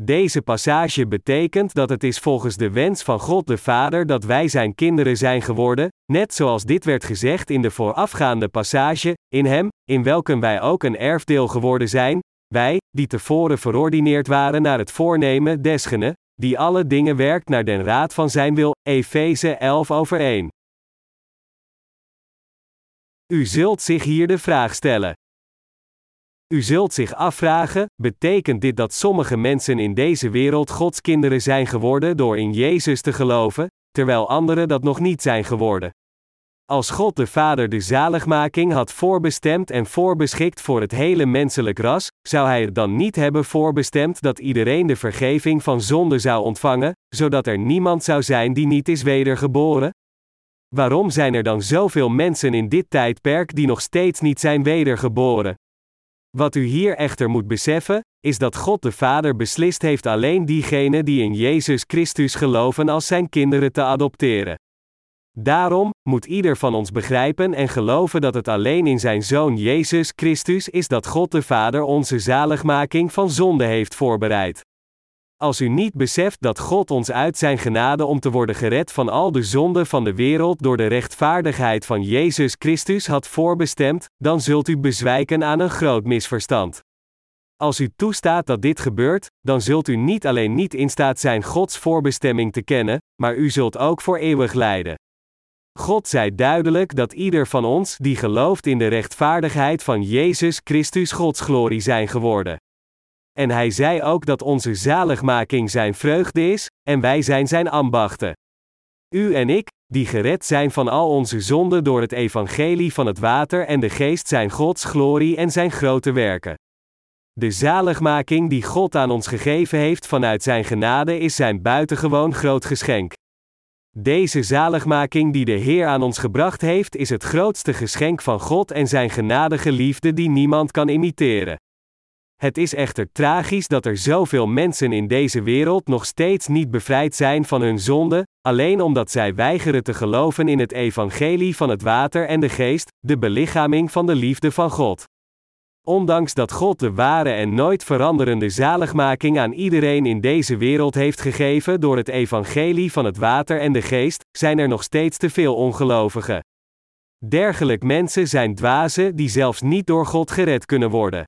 Deze passage betekent dat het is volgens de wens van God de Vader dat wij zijn kinderen zijn geworden, net zoals dit werd gezegd in de voorafgaande passage, in Hem, in welken wij ook een erfdeel geworden zijn, wij, die tevoren verordineerd waren naar het voornemen desgene, die alle dingen werkt naar den raad van zijn wil, Efeze 11 over 1. U zult zich hier de vraag stellen. U zult zich afvragen: betekent dit dat sommige mensen in deze wereld Gods kinderen zijn geworden door in Jezus te geloven, terwijl anderen dat nog niet zijn geworden? Als God de Vader de zaligmaking had voorbestemd en voorbeschikt voor het hele menselijk ras, zou Hij het dan niet hebben voorbestemd dat iedereen de vergeving van zonde zou ontvangen, zodat er niemand zou zijn die niet is wedergeboren? Waarom zijn er dan zoveel mensen in dit tijdperk die nog steeds niet zijn wedergeboren? Wat u hier echter moet beseffen, is dat God de Vader beslist heeft alleen diegenen die in Jezus Christus geloven als zijn kinderen te adopteren. Daarom moet ieder van ons begrijpen en geloven dat het alleen in zijn Zoon Jezus Christus is dat God de Vader onze zaligmaking van zonde heeft voorbereid. Als u niet beseft dat God ons uit zijn genade om te worden gered van al de zonden van de wereld door de rechtvaardigheid van Jezus Christus had voorbestemd, dan zult u bezwijken aan een groot misverstand. Als u toestaat dat dit gebeurt, dan zult u niet alleen niet in staat zijn Gods voorbestemming te kennen, maar u zult ook voor eeuwig lijden. God zei duidelijk dat ieder van ons die gelooft in de rechtvaardigheid van Jezus Christus Gods glorie zijn geworden. En hij zei ook dat onze zaligmaking zijn vreugde is, en wij zijn zijn ambachten. U en ik, die gered zijn van al onze zonden door het evangelie van het water en de geest zijn Gods glorie en zijn grote werken. De zaligmaking die God aan ons gegeven heeft vanuit zijn genade is zijn buitengewoon groot geschenk. Deze zaligmaking die de Heer aan ons gebracht heeft, is het grootste geschenk van God en zijn genadige liefde die niemand kan imiteren. Het is echter tragisch dat er zoveel mensen in deze wereld nog steeds niet bevrijd zijn van hun zonde, alleen omdat zij weigeren te geloven in het evangelie van het water en de geest, de belichaming van de liefde van God. Ondanks dat God de ware en nooit veranderende zaligmaking aan iedereen in deze wereld heeft gegeven door het evangelie van het water en de geest, zijn er nog steeds te veel ongelovigen. Dergelijk mensen zijn dwazen die zelfs niet door God gered kunnen worden.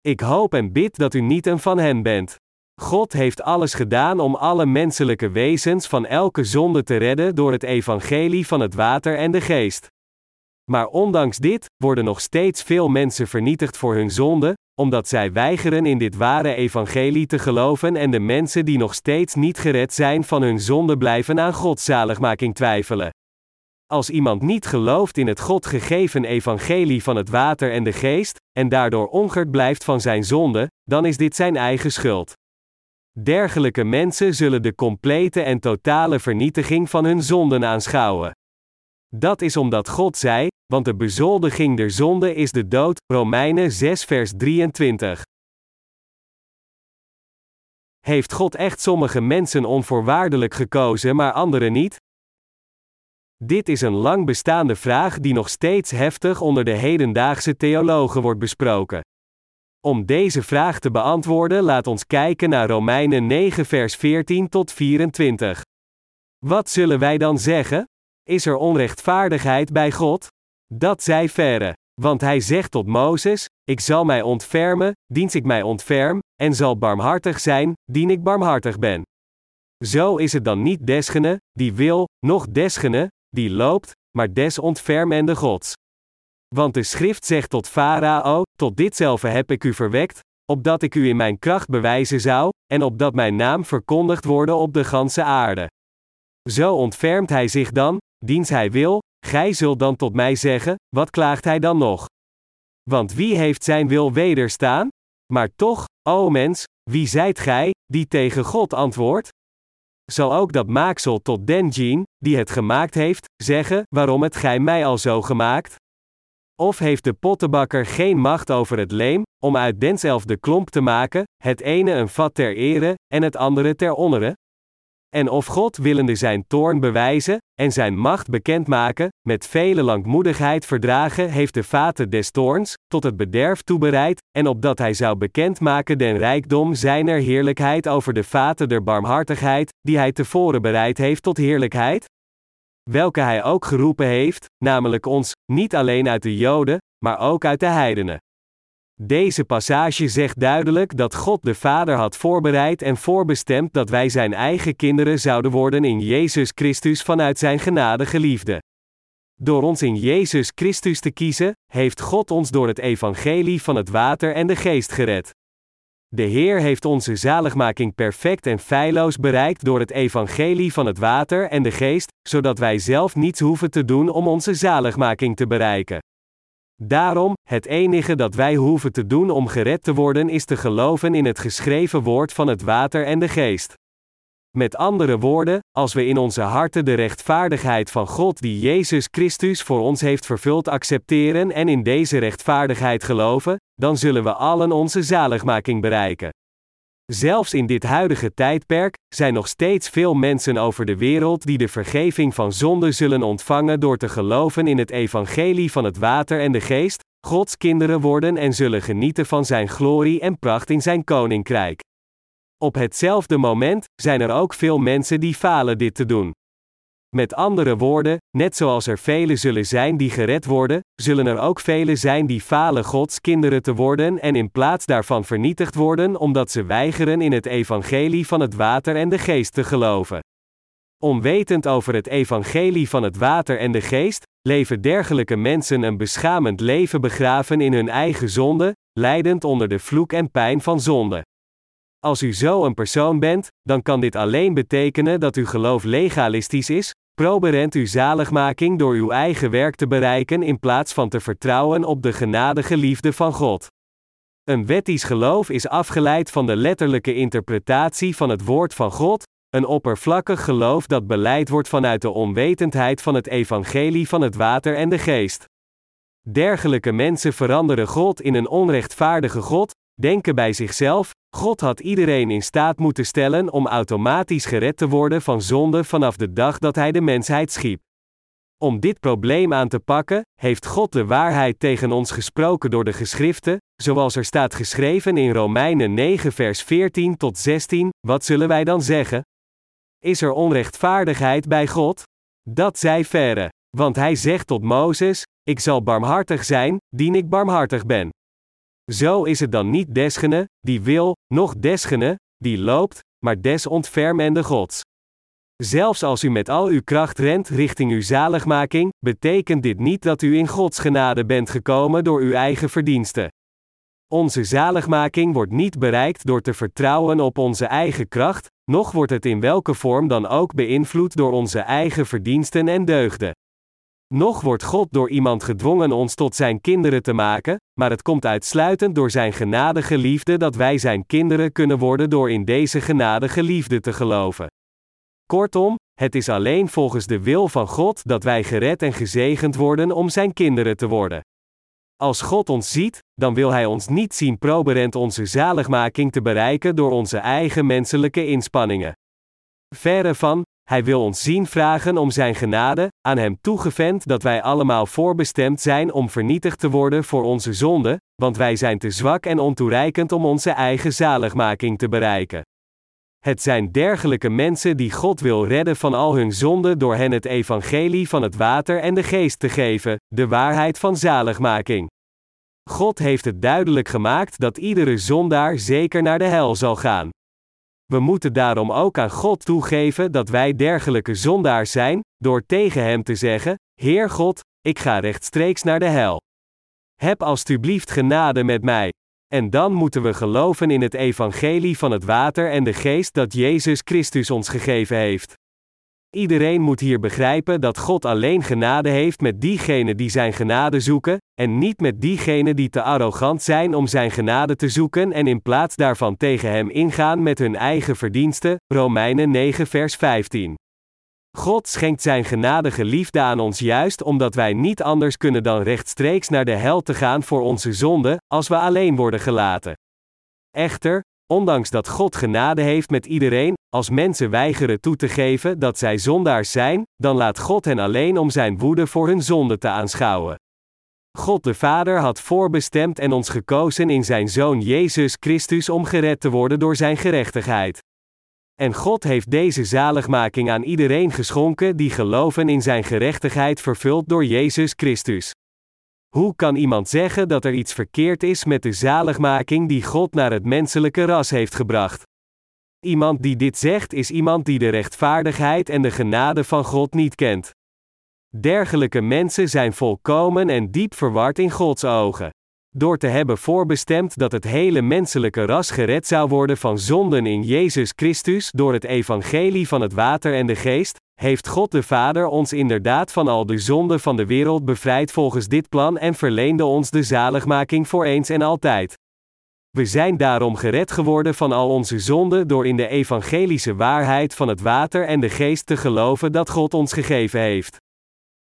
Ik hoop en bid dat u niet een van hen bent. God heeft alles gedaan om alle menselijke wezens van elke zonde te redden door het evangelie van het water en de geest. Maar ondanks dit, worden nog steeds veel mensen vernietigd voor hun zonde, omdat zij weigeren in dit ware evangelie te geloven en de mensen die nog steeds niet gered zijn van hun zonde blijven aan Gods zaligmaking twijfelen. Als iemand niet gelooft in het God gegeven evangelie van het water en de geest, en daardoor ongerd blijft van zijn zonde, dan is dit zijn eigen schuld. Dergelijke mensen zullen de complete en totale vernietiging van hun zonden aanschouwen. Dat is omdat God zei, want de bezoldiging der zonde is de dood, Romeinen 6 vers 23. Heeft God echt sommige mensen onvoorwaardelijk gekozen, maar anderen niet? Dit is een lang bestaande vraag die nog steeds heftig onder de hedendaagse theologen wordt besproken. Om deze vraag te beantwoorden, laat ons kijken naar Romeinen 9, vers 14 tot 24. Wat zullen wij dan zeggen? Is er onrechtvaardigheid bij God? Dat zij verre. Want hij zegt tot Mozes: Ik zal mij ontfermen, diens ik mij ontferm, en zal barmhartig zijn, dien ik barmhartig ben. Zo is het dan niet desgene, die wil, noch desgene, die loopt, maar des ontfermende Gods. Want de schrift zegt tot Farao: Tot ditzelfde heb ik u verwekt, opdat ik u in mijn kracht bewijzen zou, en opdat mijn naam verkondigd worden op de ganse aarde. Zo ontfermt hij zich dan, diens hij wil, gij zult dan tot mij zeggen: Wat klaagt hij dan nog? Want wie heeft zijn wil wederstaan? Maar toch, o mens, wie zijt gij, die tegen God antwoordt? Zal ook dat maaksel tot den Jean, die het gemaakt heeft, zeggen: Waarom het gij mij al zo gemaakt? Of heeft de pottenbakker geen macht over het leem, om uit denzelfde klomp te maken, het ene een vat ter ere, en het andere ter onnere? En of God willende zijn toorn bewijzen, en zijn macht bekendmaken, met vele langmoedigheid verdragen heeft de vaten des toorns, tot het bederf toebereid, en opdat hij zou bekendmaken den rijkdom zijner heerlijkheid over de vaten der barmhartigheid, die hij tevoren bereid heeft tot heerlijkheid? Welke hij ook geroepen heeft, namelijk ons, niet alleen uit de Joden, maar ook uit de heidenen. Deze passage zegt duidelijk dat God de Vader had voorbereid en voorbestemd dat wij zijn eigen kinderen zouden worden in Jezus Christus vanuit zijn genadige liefde. Door ons in Jezus Christus te kiezen, heeft God ons door het evangelie van het water en de geest gered. De Heer heeft onze zaligmaking perfect en feilloos bereikt door het evangelie van het water en de geest, zodat wij zelf niets hoeven te doen om onze zaligmaking te bereiken. Daarom, het enige dat wij hoeven te doen om gered te worden is te geloven in het geschreven woord van het water en de geest. Met andere woorden, als we in onze harten de rechtvaardigheid van God die Jezus Christus voor ons heeft vervuld accepteren en in deze rechtvaardigheid geloven, dan zullen we allen onze zaligmaking bereiken. Zelfs in dit huidige tijdperk zijn nog steeds veel mensen over de wereld die de vergeving van zonde zullen ontvangen door te geloven in het evangelie van het water en de geest, Gods kinderen worden en zullen genieten van Zijn glorie en pracht in Zijn koninkrijk. Op hetzelfde moment zijn er ook veel mensen die falen dit te doen. Met andere woorden, net zoals er velen zullen zijn die gered worden, zullen er ook velen zijn die falen Gods kinderen te worden en in plaats daarvan vernietigd worden omdat ze weigeren in het evangelie van het water en de geest te geloven. Onwetend over het evangelie van het water en de geest, leven dergelijke mensen een beschamend leven begraven in hun eigen zonde, leidend onder de vloek en pijn van zonde. Als u zo een persoon bent, dan kan dit alleen betekenen dat uw geloof legalistisch is, proberend uw zaligmaking door uw eigen werk te bereiken in plaats van te vertrouwen op de genadige liefde van God. Een wettisch geloof is afgeleid van de letterlijke interpretatie van het woord van God, een oppervlakkig geloof dat beleid wordt vanuit de onwetendheid van het evangelie van het water en de geest. Dergelijke mensen veranderen God in een onrechtvaardige God, denken bij zichzelf: God had iedereen in staat moeten stellen om automatisch gered te worden van zonde vanaf de dag dat Hij de mensheid schiep. Om dit probleem aan te pakken, heeft God de waarheid tegen ons gesproken door de geschriften, zoals er staat geschreven in Romeinen 9 vers 14 tot 16, wat zullen wij dan zeggen? Is er onrechtvaardigheid bij God? Dat zij verre. Want hij zegt tot Mozes: Ik zal barmhartig zijn, dien ik barmhartig ben. Zo is het dan niet desgene, die wil, noch desgene, die loopt, maar des ontfermende Gods. Zelfs als u met al uw kracht rent richting uw zaligmaking, betekent dit niet dat u in Gods genade bent gekomen door uw eigen verdiensten. Onze zaligmaking wordt niet bereikt door te vertrouwen op onze eigen kracht, noch wordt het in welke vorm dan ook beïnvloed door onze eigen verdiensten en deugden. Nog wordt God door iemand gedwongen ons tot zijn kinderen te maken, maar het komt uitsluitend door zijn genadige liefde dat wij zijn kinderen kunnen worden door in deze genadige liefde te geloven. Kortom, het is alleen volgens de wil van God dat wij gered en gezegend worden om zijn kinderen te worden. Als God ons ziet, dan wil Hij ons niet zien proberend onze zaligmaking te bereiken door onze eigen menselijke inspanningen. Verre van, Hij wil ons zien vragen om Zijn genade, aan Hem toegevend dat wij allemaal voorbestemd zijn om vernietigd te worden voor onze zonde, want wij zijn te zwak en ontoereikend om onze eigen zaligmaking te bereiken. Het zijn dergelijke mensen die God wil redden van al hun zonden door hen het evangelie van het water en de geest te geven, de waarheid van zaligmaking. God heeft het duidelijk gemaakt dat iedere zondaar zeker naar de hel zal gaan. We moeten daarom ook aan God toegeven dat wij dergelijke zondaars zijn, door tegen Hem te zeggen: Heer God, ik ga rechtstreeks naar de hel. Heb alstublieft genade met mij. En dan moeten we geloven in het evangelie van het water en de geest dat Jezus Christus ons gegeven heeft. Iedereen moet hier begrijpen dat God alleen genade heeft met diegenen die zijn genade zoeken, en niet met diegenen die te arrogant zijn om zijn genade te zoeken en in plaats daarvan tegen hem ingaan met hun eigen verdiensten. Romeinen 9 vers 15. God schenkt zijn genadige liefde aan ons juist omdat wij niet anders kunnen dan rechtstreeks naar de hel te gaan voor onze zonde, als we alleen worden gelaten. Echter, ondanks dat God genade heeft met iedereen, als mensen weigeren toe te geven dat zij zondaars zijn, dan laat God hen alleen om zijn woede voor hun zonde te aanschouwen. God de Vader had voorbestemd en ons gekozen in zijn Zoon Jezus Christus om gered te worden door zijn gerechtigheid. En God heeft deze zaligmaking aan iedereen geschonken die geloven in zijn gerechtigheid vervuld door Jezus Christus. Hoe kan iemand zeggen dat er iets verkeerd is met de zaligmaking die God naar het menselijke ras heeft gebracht? Iemand die dit zegt is iemand die de rechtvaardigheid en de genade van God niet kent. Dergelijke mensen zijn volkomen en diep verward in Gods ogen. Door te hebben voorbestemd dat het hele menselijke ras gered zou worden van zonden in Jezus Christus door het evangelie van het water en de geest, heeft God de Vader ons inderdaad van al de zonden van de wereld bevrijd volgens dit plan en verleende ons de zaligmaking voor eens en altijd. We zijn daarom gered geworden van al onze zonden door in de evangelische waarheid van het water en de geest te geloven dat God ons gegeven heeft.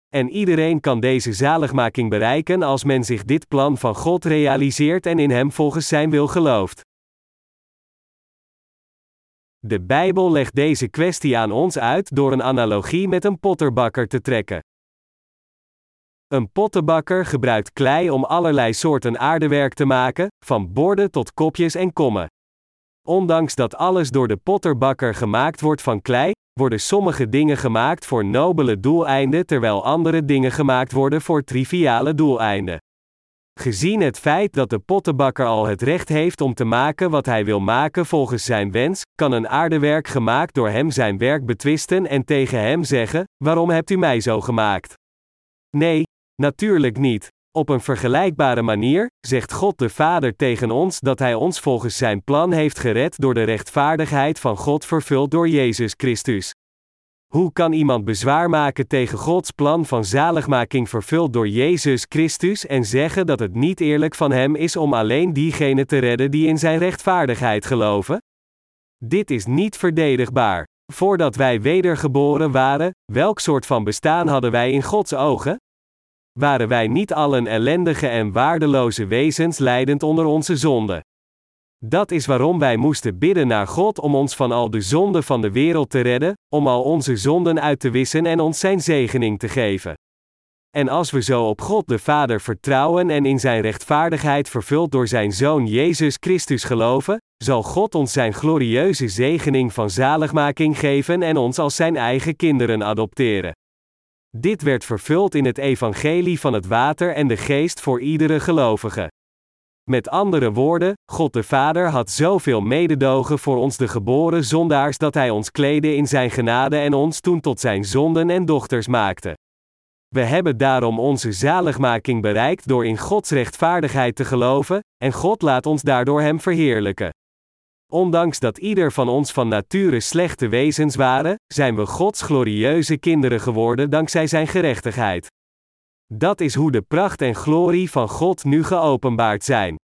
En iedereen kan deze zaligmaking bereiken als men zich dit plan van God realiseert en in Hem volgens Zijn wil gelooft. De Bijbel legt deze kwestie aan ons uit door een analogie met een potterbakker te trekken. Een pottenbakker gebruikt klei om allerlei soorten aardewerk te maken, van borden tot kopjes en kommen. Ondanks dat alles door de potterbakker gemaakt wordt van klei, worden sommige dingen gemaakt voor nobele doeleinden terwijl andere dingen gemaakt worden voor triviale doeleinden. Gezien het feit dat de pottenbakker al het recht heeft om te maken wat hij wil maken volgens zijn wens, kan een aardewerk gemaakt door hem zijn werk betwisten en tegen hem zeggen: Waarom hebt u mij zo gemaakt? Nee, natuurlijk niet. Op een vergelijkbare manier zegt God de Vader tegen ons dat Hij ons volgens Zijn plan heeft gered door de rechtvaardigheid van God vervuld door Jezus Christus. Hoe kan iemand bezwaar maken tegen Gods plan van zaligmaking vervuld door Jezus Christus en zeggen dat het niet eerlijk van Hem is om alleen diegenen te redden die in Zijn rechtvaardigheid geloven? Dit is niet verdedigbaar. Voordat wij wedergeboren waren, welk soort van bestaan hadden wij in Gods ogen? Waren wij niet allen ellendige en waardeloze wezens leidend onder onze zonde? Dat is waarom wij moesten bidden naar God om ons van al de zonden van de wereld te redden, om al onze zonden uit te wissen en ons Zijn zegening te geven. En als we zo op God de Vader vertrouwen en in Zijn rechtvaardigheid vervuld door Zijn Zoon Jezus Christus geloven, zal God ons Zijn glorieuze zegening van zaligmaking geven en ons als Zijn eigen kinderen adopteren. Dit werd vervuld in het evangelie van het water en de geest voor iedere gelovige. Met andere woorden, God de Vader had zoveel mededogen voor ons de geboren zondaars dat Hij ons kleedde in Zijn genade en ons toen tot Zijn zonden en dochters maakte. We hebben daarom onze zaligmaking bereikt door in Gods rechtvaardigheid te geloven, en God laat ons daardoor Hem verheerlijken. Ondanks dat ieder van ons van nature slechte wezens waren, zijn we Gods glorieuze kinderen geworden dankzij Zijn gerechtigheid. Dat is hoe de pracht en glorie van God nu geopenbaard zijn.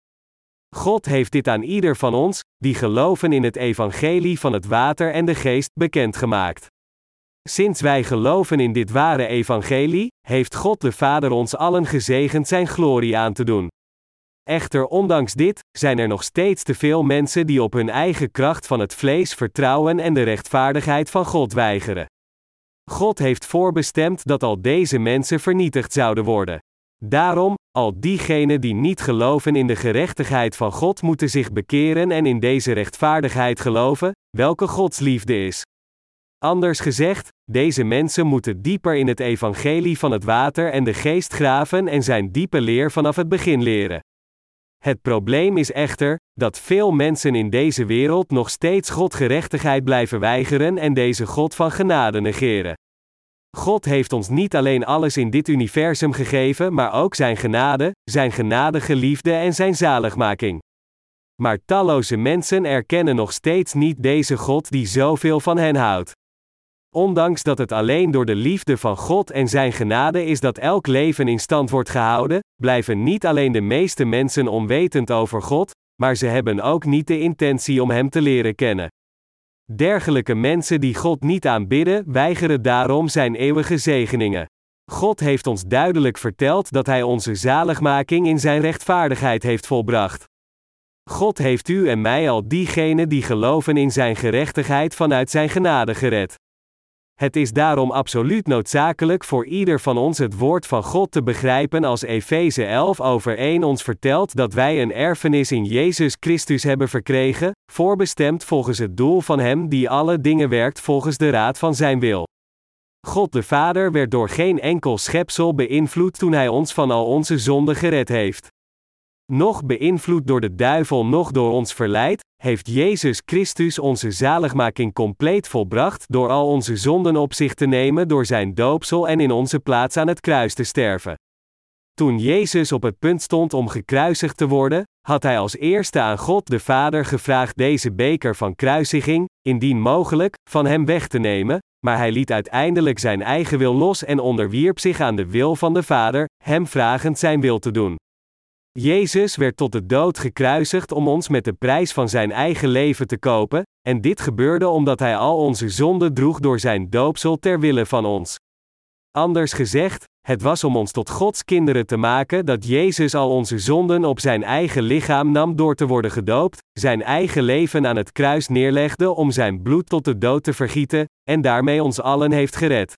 God heeft dit aan ieder van ons, die geloven in het evangelie van het water en de geest, bekendgemaakt. Sinds wij geloven in dit ware evangelie, heeft God de Vader ons allen gezegend zijn glorie aan te doen. Echter, ondanks dit, zijn er nog steeds te veel mensen die op hun eigen kracht van het vlees vertrouwen en de rechtvaardigheid van God weigeren. God heeft voorbestemd dat al deze mensen vernietigd zouden worden. Daarom, al diegenen die niet geloven in de gerechtigheid van God moeten zich bekeren en in deze rechtvaardigheid geloven, welke Gods liefde is. Anders gezegd, deze mensen moeten dieper in het evangelie van het water en de geest graven en zijn diepe leer vanaf het begin leren. Het probleem is echter, dat veel mensen in deze wereld nog steeds Godgerechtigheid blijven weigeren en deze God van genade negeren. God heeft ons niet alleen alles in dit universum gegeven, maar ook Zijn genade, Zijn genadige liefde en Zijn zaligmaking. Maar talloze mensen erkennen nog steeds niet deze God die zoveel van hen houdt. Ondanks dat het alleen door de liefde van God en Zijn genade is dat elk leven in stand wordt gehouden, blijven niet alleen de meeste mensen onwetend over God, maar ze hebben ook niet de intentie om Hem te leren kennen. Dergelijke mensen die God niet aanbidden, weigeren daarom Zijn eeuwige zegeningen. God heeft ons duidelijk verteld dat Hij onze zaligmaking in Zijn rechtvaardigheid heeft volbracht. God heeft u en mij al diegenen die geloven in Zijn gerechtigheid vanuit Zijn genade gered. Het is daarom absoluut noodzakelijk voor ieder van ons het woord van God te begrijpen als Efeze 11 over 1 ons vertelt dat wij een erfenis in Jezus Christus hebben verkregen, voorbestemd volgens het doel van Hem die alle dingen werkt volgens de raad van Zijn wil. God de Vader werd door geen enkel schepsel beïnvloed toen Hij ons van al onze zonden gered heeft nog beïnvloed door de duivel, nog door ons verleid, heeft Jezus Christus onze zaligmaking compleet volbracht door al onze zonden op zich te nemen door zijn doopsel en in onze plaats aan het kruis te sterven. Toen Jezus op het punt stond om gekruisigd te worden, had hij als eerste aan God de Vader gevraagd deze beker van kruisiging, indien mogelijk, van hem weg te nemen, maar hij liet uiteindelijk zijn eigen wil los en onderwierp zich aan de wil van de Vader, hem vragend zijn wil te doen. Jezus werd tot de dood gekruisigd om ons met de prijs van zijn eigen leven te kopen, en dit gebeurde omdat hij al onze zonden droeg door zijn doopsel ter wille van ons. Anders gezegd, het was om ons tot Gods kinderen te maken dat Jezus al onze zonden op zijn eigen lichaam nam door te worden gedoopt, zijn eigen leven aan het kruis neerlegde om zijn bloed tot de dood te vergieten, en daarmee ons allen heeft gered.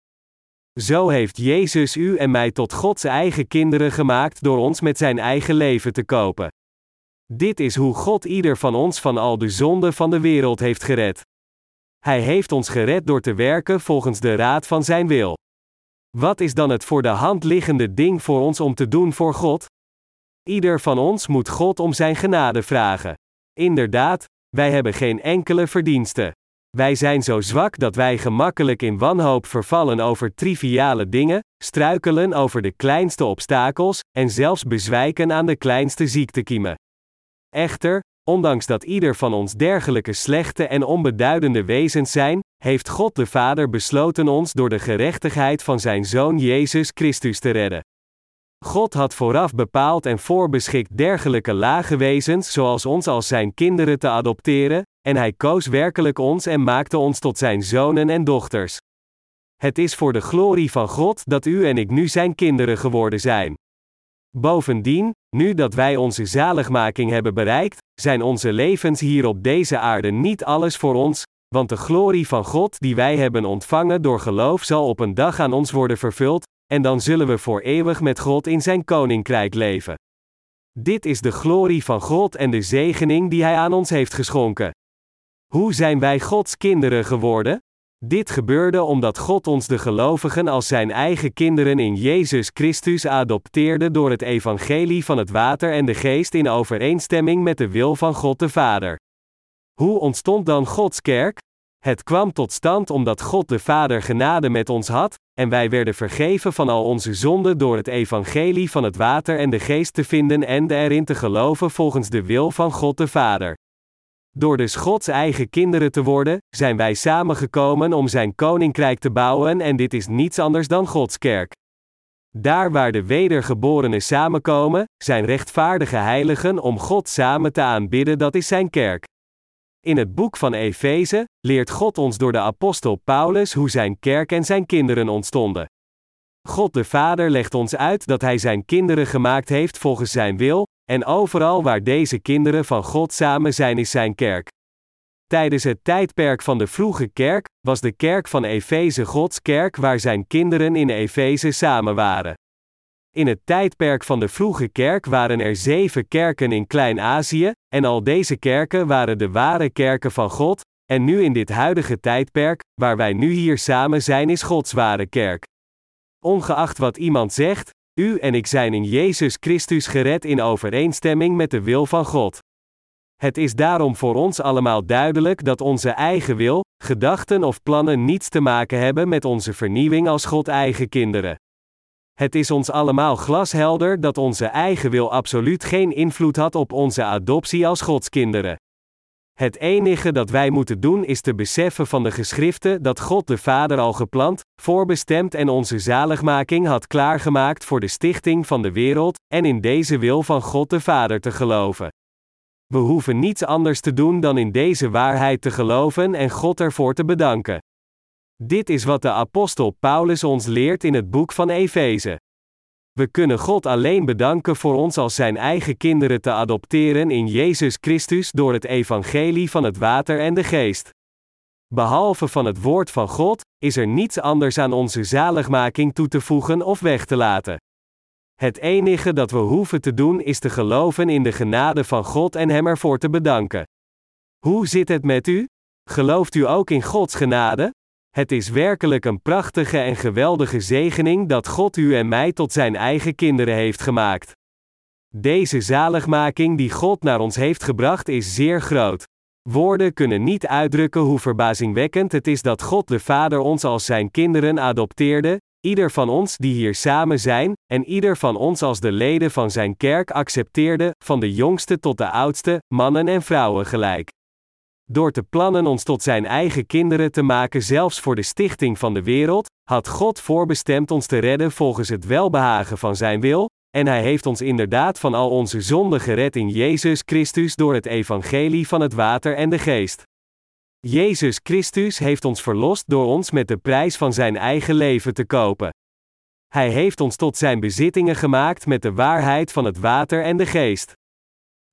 Zo heeft Jezus u en mij tot Gods eigen kinderen gemaakt door ons met zijn eigen leven te kopen. Dit is hoe God ieder van ons van al de zonden van de wereld heeft gered. Hij heeft ons gered door te werken volgens de raad van zijn wil. Wat is dan het voor de hand liggende ding voor ons om te doen voor God? Ieder van ons moet God om zijn genade vragen. Inderdaad, wij hebben geen enkele verdienste. Wij zijn zo zwak dat wij gemakkelijk in wanhoop vervallen over triviale dingen, struikelen over de kleinste obstakels en zelfs bezwijken aan de kleinste ziektekiemen. Echter, ondanks dat ieder van ons dergelijke slechte en onbeduidende wezens zijn, heeft God de Vader besloten ons door de gerechtigheid van Zijn Zoon Jezus Christus te redden. God had vooraf bepaald en voorbeschikt dergelijke lage wezens zoals ons als Zijn kinderen te adopteren, en hij koos werkelijk ons en maakte ons tot zijn zonen en dochters. Het is voor de glorie van God dat u en ik nu zijn kinderen geworden zijn. Bovendien, nu dat wij onze zaligmaking hebben bereikt, zijn onze levens hier op deze aarde niet alles voor ons, want de glorie van God die wij hebben ontvangen door geloof zal op een dag aan ons worden vervuld, en dan zullen we voor eeuwig met God in zijn koninkrijk leven. Dit is de glorie van God en de zegening die Hij aan ons heeft geschonken. Hoe zijn wij Gods kinderen geworden? Dit gebeurde omdat God ons de gelovigen als zijn eigen kinderen in Jezus Christus adopteerde door het evangelie van het water en de geest in overeenstemming met de wil van God de Vader. Hoe ontstond dan Gods kerk? Het kwam tot stand omdat God de Vader genade met ons had, en wij werden vergeven van al onze zonden door het evangelie van het water en de geest te vinden en erin te geloven volgens de wil van God de Vader. Door dus Gods eigen kinderen te worden, zijn wij samengekomen om Zijn koninkrijk te bouwen en dit is niets anders dan Gods kerk. Daar waar de wedergeborenen samenkomen, zijn rechtvaardige heiligen om God samen te aanbidden, dat is zijn kerk. In het boek van Efeze leert God ons door de apostel Paulus hoe zijn kerk en zijn kinderen ontstonden. God de Vader legt ons uit dat Hij zijn kinderen gemaakt heeft volgens Zijn wil, en overal waar deze kinderen van God samen zijn is Zijn kerk. Tijdens het tijdperk van de vroege kerk was de kerk van Efeze Gods kerk waar Zijn kinderen in Efeze samen waren. In het tijdperk van de vroege kerk waren er zeven kerken in Klein-Azië, en al deze kerken waren de ware kerken van God, en nu in dit huidige tijdperk, waar wij nu hier samen zijn, is Gods ware kerk. Ongeacht wat iemand zegt, u en ik zijn in Jezus Christus gered in overeenstemming met de wil van God. Het is daarom voor ons allemaal duidelijk dat onze eigen wil, gedachten of plannen niets te maken hebben met onze vernieuwing als God eigen kinderen. Het is ons allemaal glashelder dat onze eigen wil absoluut geen invloed had op onze adoptie als Gods kinderen. Het enige dat wij moeten doen is te beseffen van de geschriften dat God de Vader al gepland, voorbestemd en onze zaligmaking had klaargemaakt voor de stichting van de wereld, en in deze wil van God de Vader te geloven. We hoeven niets anders te doen dan in deze waarheid te geloven en God ervoor te bedanken. Dit is wat de apostel Paulus ons leert in het boek van Efeze. We kunnen God alleen bedanken voor ons als Zijn eigen kinderen te adopteren in Jezus Christus door het evangelie van het water en de geest. Behalve van het woord van God, is er niets anders aan onze zaligmaking toe te voegen of weg te laten. Het enige dat we hoeven te doen is te geloven in de genade van God en Hem ervoor te bedanken. Hoe zit het met u? Gelooft u ook in Gods genade? Het is werkelijk een prachtige en geweldige zegening dat God u en mij tot zijn eigen kinderen heeft gemaakt. Deze zaligmaking die God naar ons heeft gebracht is zeer groot. Woorden kunnen niet uitdrukken hoe verbazingwekkend het is dat God de Vader ons als zijn kinderen adopteerde, ieder van ons die hier samen zijn, en ieder van ons als de leden van zijn kerk accepteerde, van de jongste tot de oudste, mannen en vrouwen gelijk. Door te plannen ons tot zijn eigen kinderen te maken, zelfs voor de stichting van de wereld, had God voorbestemd ons te redden volgens het welbehagen van zijn wil, en hij heeft ons inderdaad van al onze zonden gered in Jezus Christus door het evangelie van het water en de geest. Jezus Christus heeft ons verlost door ons met de prijs van zijn eigen leven te kopen. Hij heeft ons tot zijn bezittingen gemaakt met de waarheid van het water en de geest.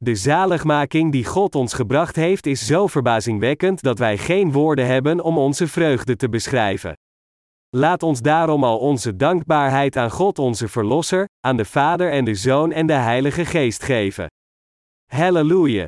De zaligmaking die God ons gebracht heeft is zo verbazingwekkend dat wij geen woorden hebben om onze vreugde te beschrijven. Laat ons daarom al onze dankbaarheid aan God onze Verlosser, aan de Vader en de Zoon en de Heilige Geest geven. Halleluja!